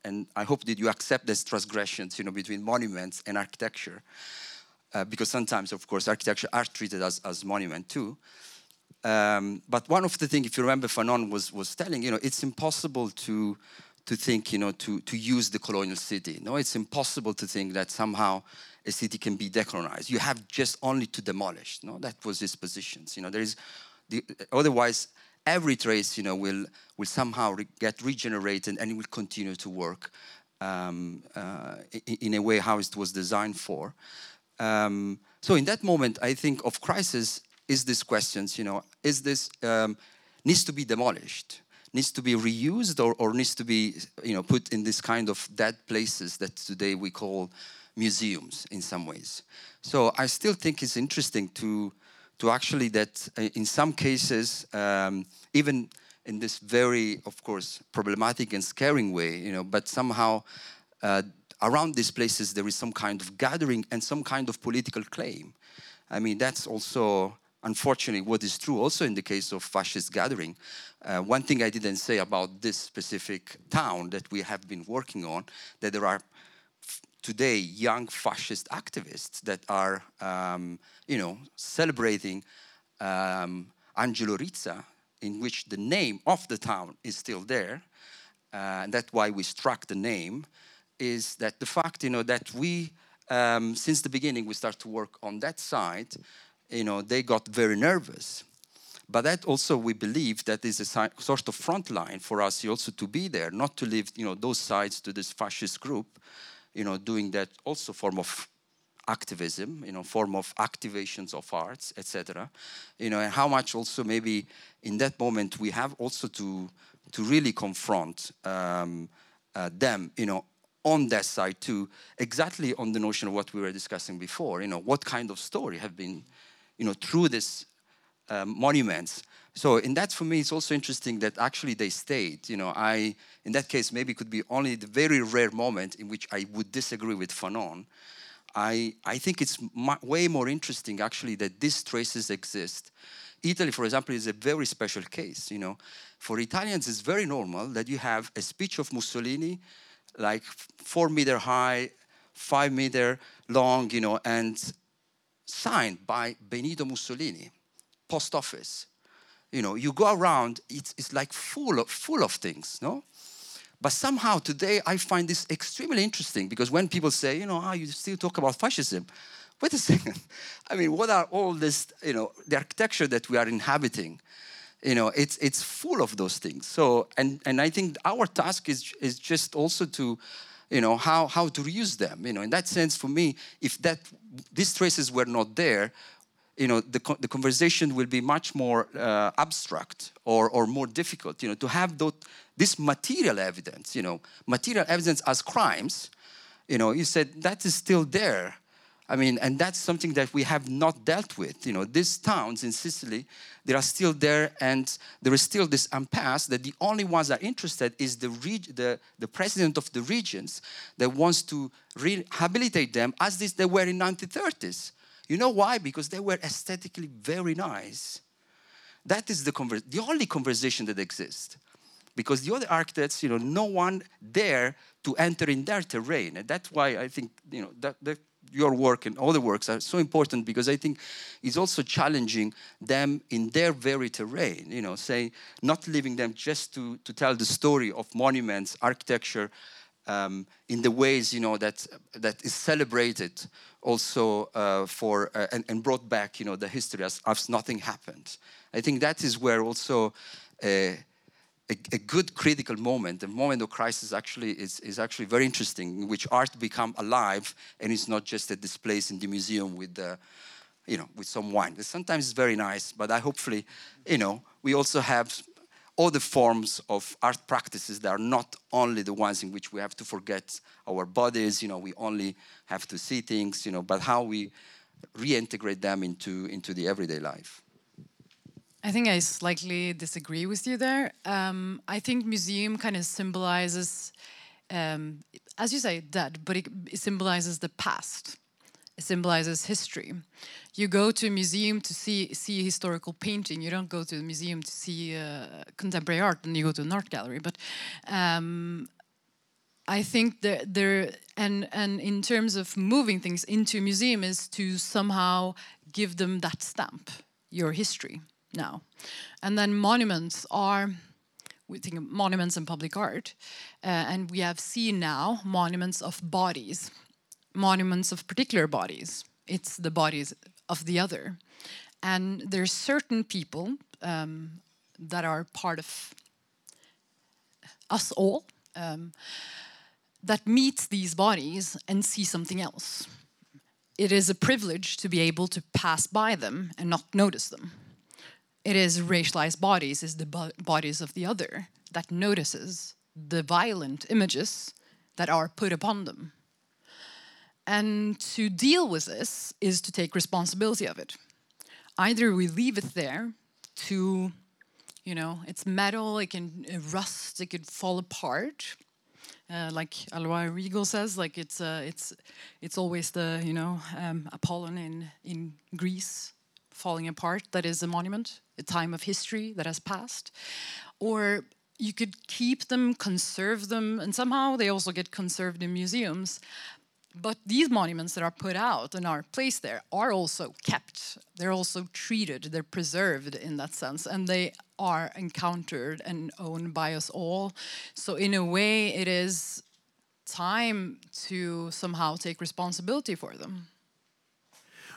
and I hope that you accept these transgressions, you know, between monuments and architecture, uh, because sometimes, of course, architecture are treated as, as monument too. Um, but one of the things, if you remember, Fanon was, was telling, you know, it's impossible to, to think, you know, to, to use the colonial city. No, it's impossible to think that somehow a city can be decolonized. You have just only to demolish. No, that was his positions. You know, there is, the, otherwise, every trace, you know, will, will somehow re get regenerated and it will continue to work um, uh, in, a way how it was designed for. Um, so in that moment, I think of crisis is this questions, you know, is this um, needs to be demolished, needs to be reused or, or needs to be, you know, put in this kind of dead places that today we call museums in some ways. So I still think it's interesting to to actually that uh, in some cases, um, even in this very, of course, problematic and scaring way, you know, but somehow uh, around these places there is some kind of gathering and some kind of political claim. I mean, that's also unfortunately what is true also in the case of fascist gathering. Uh, one thing I didn't say about this specific town that we have been working on, that there are today young fascist activists that are, um, you know, celebrating um, Angelo Rizza, in which the name of the town is still there. Uh, and that's why we struck the name, is that the fact, you know, that we, um, since the beginning, we start to work on that side, you know, they got very nervous. But that also, we believe that is a sort of front line for us also to be there, not to leave, you know, those sides to this fascist group, you know, doing that also form of activism, you know, form of activations of arts, etc. You know, and how much also maybe in that moment we have also to to really confront um, uh, them, you know, on that side too, exactly on the notion of what we were discussing before. You know, what kind of story have been, you know, through this um, monuments so in that, for me, it's also interesting that actually they stayed. You know, I in that case maybe could be only the very rare moment in which I would disagree with Fanon. I I think it's way more interesting actually that these traces exist. Italy, for example, is a very special case. You know, for Italians, it's very normal that you have a speech of Mussolini, like four meter high, five meter long, you know, and signed by Benito Mussolini, post office you know, you go around, it's, it's like full of, full of things, no? But somehow today I find this extremely interesting because when people say, you know, ah, you still talk about fascism, wait a [LAUGHS] second. I mean, what are all this, you know, the architecture that we are inhabiting? You know, it's it's full of those things. So, and and I think our task is is just also to, you know, how how to reuse them. You know, in that sense, for me, if that these traces were not there, you know, the, the conversation will be much more uh, abstract or, or more difficult, you know, to have those, this material evidence, you know, material evidence as crimes, you know, you said that is still there. I mean, and that's something that we have not dealt with. You know, these towns in Sicily, they are still there, and there is still this impasse that the only ones that are interested is the, reg- the, the president of the regions that wants to rehabilitate them as this they were in 1930s. You know why? Because they were aesthetically very nice. That is the, conver- the only conversation that exists. Because the other architects, you know, no one dare to enter in their terrain. And that's why I think, you know, that, that your work and other works are so important because I think it's also challenging them in their very terrain, you know, say, not leaving them just to, to tell the story of monuments, architecture, um, in the ways, you know, that, that is celebrated also uh, for, uh, and, and, brought back, you know, the history as, as nothing happened. I think that is where also uh, a, a, good critical moment, a moment of crisis actually is, is actually very interesting, in which art become alive and it's not just a display in the museum with the, you know, with some wine. Sometimes it's very nice, but I hopefully, you know, we also have other forms of art practices that are not only the ones in which we have to forget our bodies, you know, we only have to see things, you know, but how we reintegrate them into, into the everyday life. I think I slightly disagree with you there. Um, I think museum kind of symbolizes, um, as you say, dead, but it, it, symbolizes the past. It symbolizes history. You go to a museum to see see historical painting. You don't go to the museum to see uh, contemporary art, and you go to an art gallery. But um, I think there, there, and and in terms of moving things into a museum is to somehow give them that stamp, your history now. And then monuments are, we think of monuments and public art, uh, and we have seen now monuments of bodies, monuments of particular bodies. It's the bodies of the other. And there's certain people um, that are part of us all um, that meet these bodies and see something else. It is a privilege to be able to pass by them and not notice them it is racialized bodies, is the bo bodies of the other that notices the violent images that are put upon them. And to deal with this is to take responsibility of it. Either we leave it there to, you know, it's metal, it can rust, it could fall apart. Uh, like Alois Riegl says, like it's uh, it's it's always the you know um, Apollon in in Greece falling apart that is a monument, a time of history that has passed. Or you could keep them, conserve them, and somehow they also get conserved in museums. But these monuments that are put out and are placed there are also kept. They're also treated, they're preserved in that sense, and they are encountered and owned by us all. So, in a way, it is time to somehow take responsibility for them.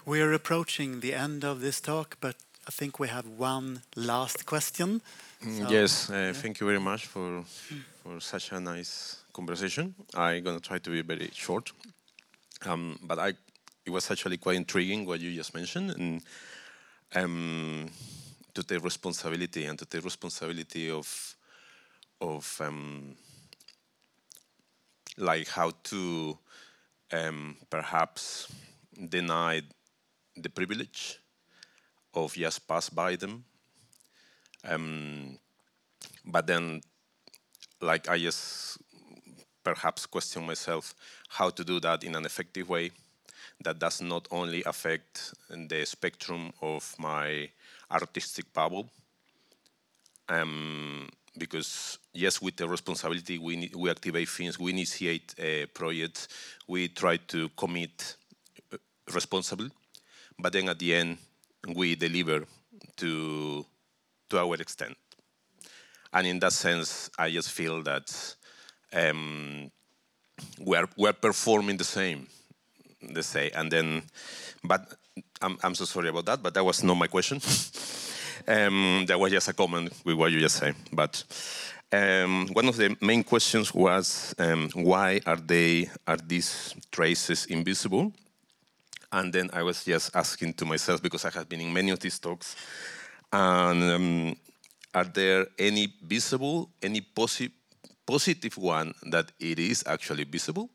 We are approaching the end of this talk, but I think we have one last question. Mm, so, yes, uh, yeah. thank you very much for for such a nice conversation. I'm gonna try to be very short, um, but I it was actually quite intriguing what you just mentioned, and um, to take responsibility and to take responsibility of of um, like how to um, perhaps deny the privilege of just pass by them. Um, but then, like I just perhaps question myself how to do that in an effective way that does not only affect the spectrum of my artistic bubble. Um, because yes, with the responsibility, we we activate things, we initiate a project, we try to commit uh, responsibly, but then at the end we deliver to to our extent. And in that sense, I just feel that um, we're we're performing the same, they say, and then, but I'm I'm so sorry about that, but that was not my question. [LAUGHS] um, that was just a comment with what you just said, but. Um, one of the main questions was um, why are they are these traces invisible? And then I was just asking to myself, because I have been in many of these talks, and um, are there any visible, any posi positive one that it is actually visible?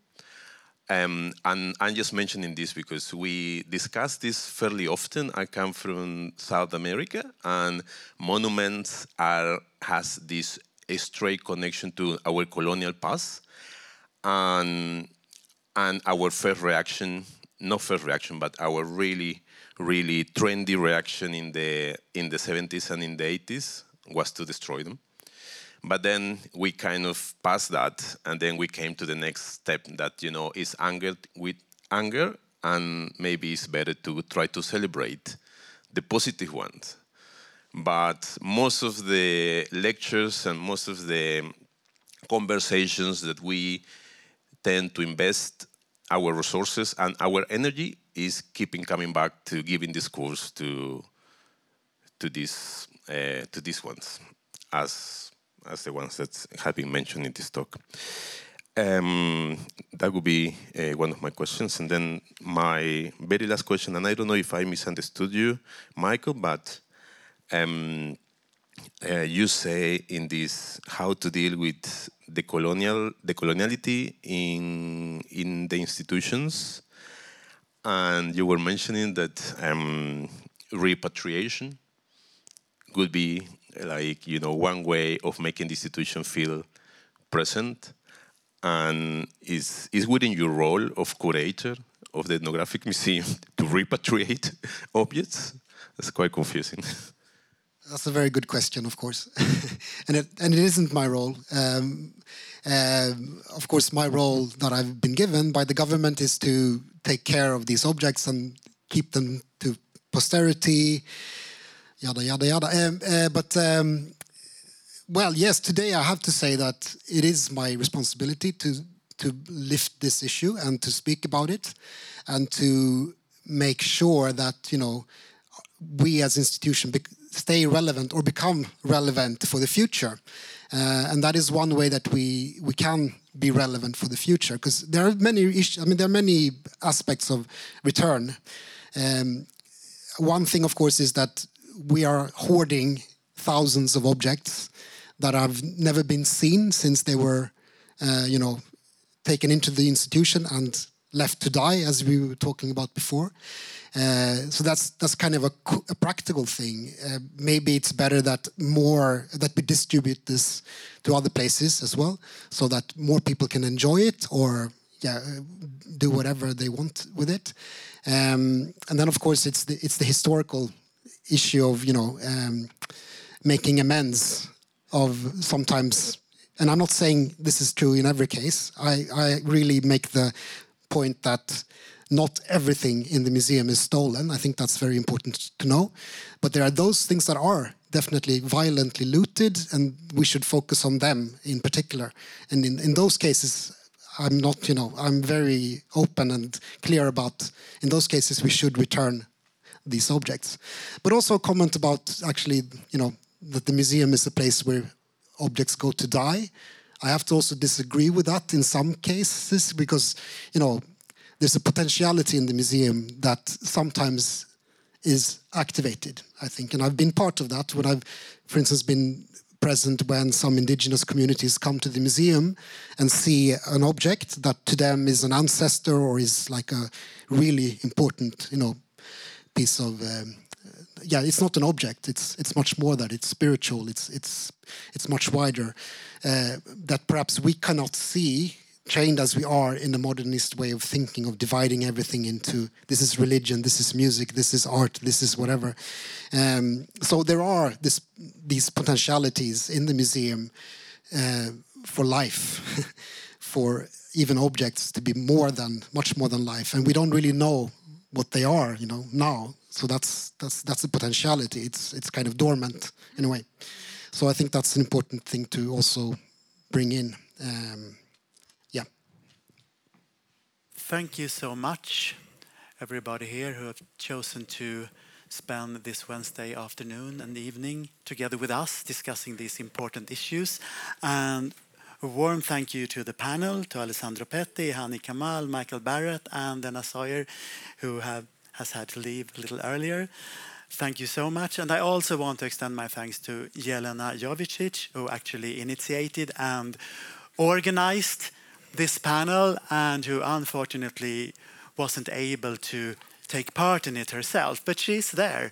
Um, and I'm just mentioning this because we discuss this fairly often. I come from South America, and monuments are has this straight connection to our colonial past, and and our first reaction, not first reaction, but our really really trendy reaction in the in the 70s and in the 80s was to destroy them. But then we kind of passed that, and then we came to the next step that you know is anger with anger, and maybe it's better to try to celebrate the positive ones. But most of the lectures and most of the conversations that we tend to invest our resources and our energy is keeping coming back to giving this course to to these uh, to these ones as as the ones that have been mentioned in this talk. Um, that would be uh, one of my questions. And then my very last question, and I don't know if I misunderstood you, Michael, but um, uh, you say in this how to deal with the colonial the coloniality in in the institutions, and you were mentioning that um, repatriation could be like you know one way of making the institution feel present. And is is within your role of curator of the ethnographic museum [LAUGHS] to repatriate [LAUGHS] objects? That's quite confusing [LAUGHS] that's a very good question of course [LAUGHS] and it and it isn't my role um, uh, of course my role that i've been given by the government is to take care of these objects and keep them to posterity yada yada yada. Um, uh, but um, well, yes, today I have to say that it is my responsibility to to lift this issue and to speak about it, and to make sure that you know we as institution stay relevant or become relevant for the future. Uh, and that is one way that we we can be relevant for the future because there are many issues. I mean, there are many aspects of return. Um, one thing, of course, is that we are hoarding thousands of objects that have never been seen since they were, uh, you know, taken into the institution and left to die, as we were talking about before. Uh, so that's that's kind of a, a practical thing. Uh, maybe it's better that more that we distribute this to other places as well, so that more people can enjoy it or yeah, do whatever they want with it. Um, and then of course it's the it's the historical issue of you know um, making amends of sometimes and i'm not saying this is true in every case i, I really make the point that not everything in the museum is stolen i think that's very important to know but there are those things that are definitely violently looted and we should focus on them in particular and in, in those cases i'm not you know i'm very open and clear about in those cases we should return these objects. But also a comment about actually, you know, that the museum is a place where objects go to die. I have to also disagree with that in some cases because, you know, there's a potentiality in the museum that sometimes is activated, I think. And I've been part of that. When I've, for instance, been present when some indigenous communities come to the museum and see an object that to them is an ancestor or is like a really important, you know, piece of um, yeah it's not an object. It's it's much more that it's spiritual. It's it's it's much wider uh, that perhaps we cannot see trained as we are in the modernist way of thinking of dividing everything into this is religion this is music this is art this is whatever um, so there are this these potentialities in the museum uh, for life [LAUGHS] for even objects to be more than much more than life and we don't really know what they are, you know, now. So that's that's that's a potentiality. It's it's kind of dormant in a way. So I think that's an important thing to also bring in. Um. Thank you so much, everybody here who have chosen to spend this Wednesday afternoon and evening together with us discussing these important issues. And a warm thank you to the panel, to Alessandro Petti, Hanni Kamaly, Michael Barrett, and Dana Sawyer, who have, has had to leave a little earlier. Thank you so much. And I also want to extend my thanks to Jelena Jovicic, who actually initiated and organized this panel and who unfortunately wasn't able to take part in it herself, but she's there.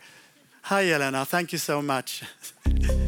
Hi, Elena. Thank you so much. [LAUGHS]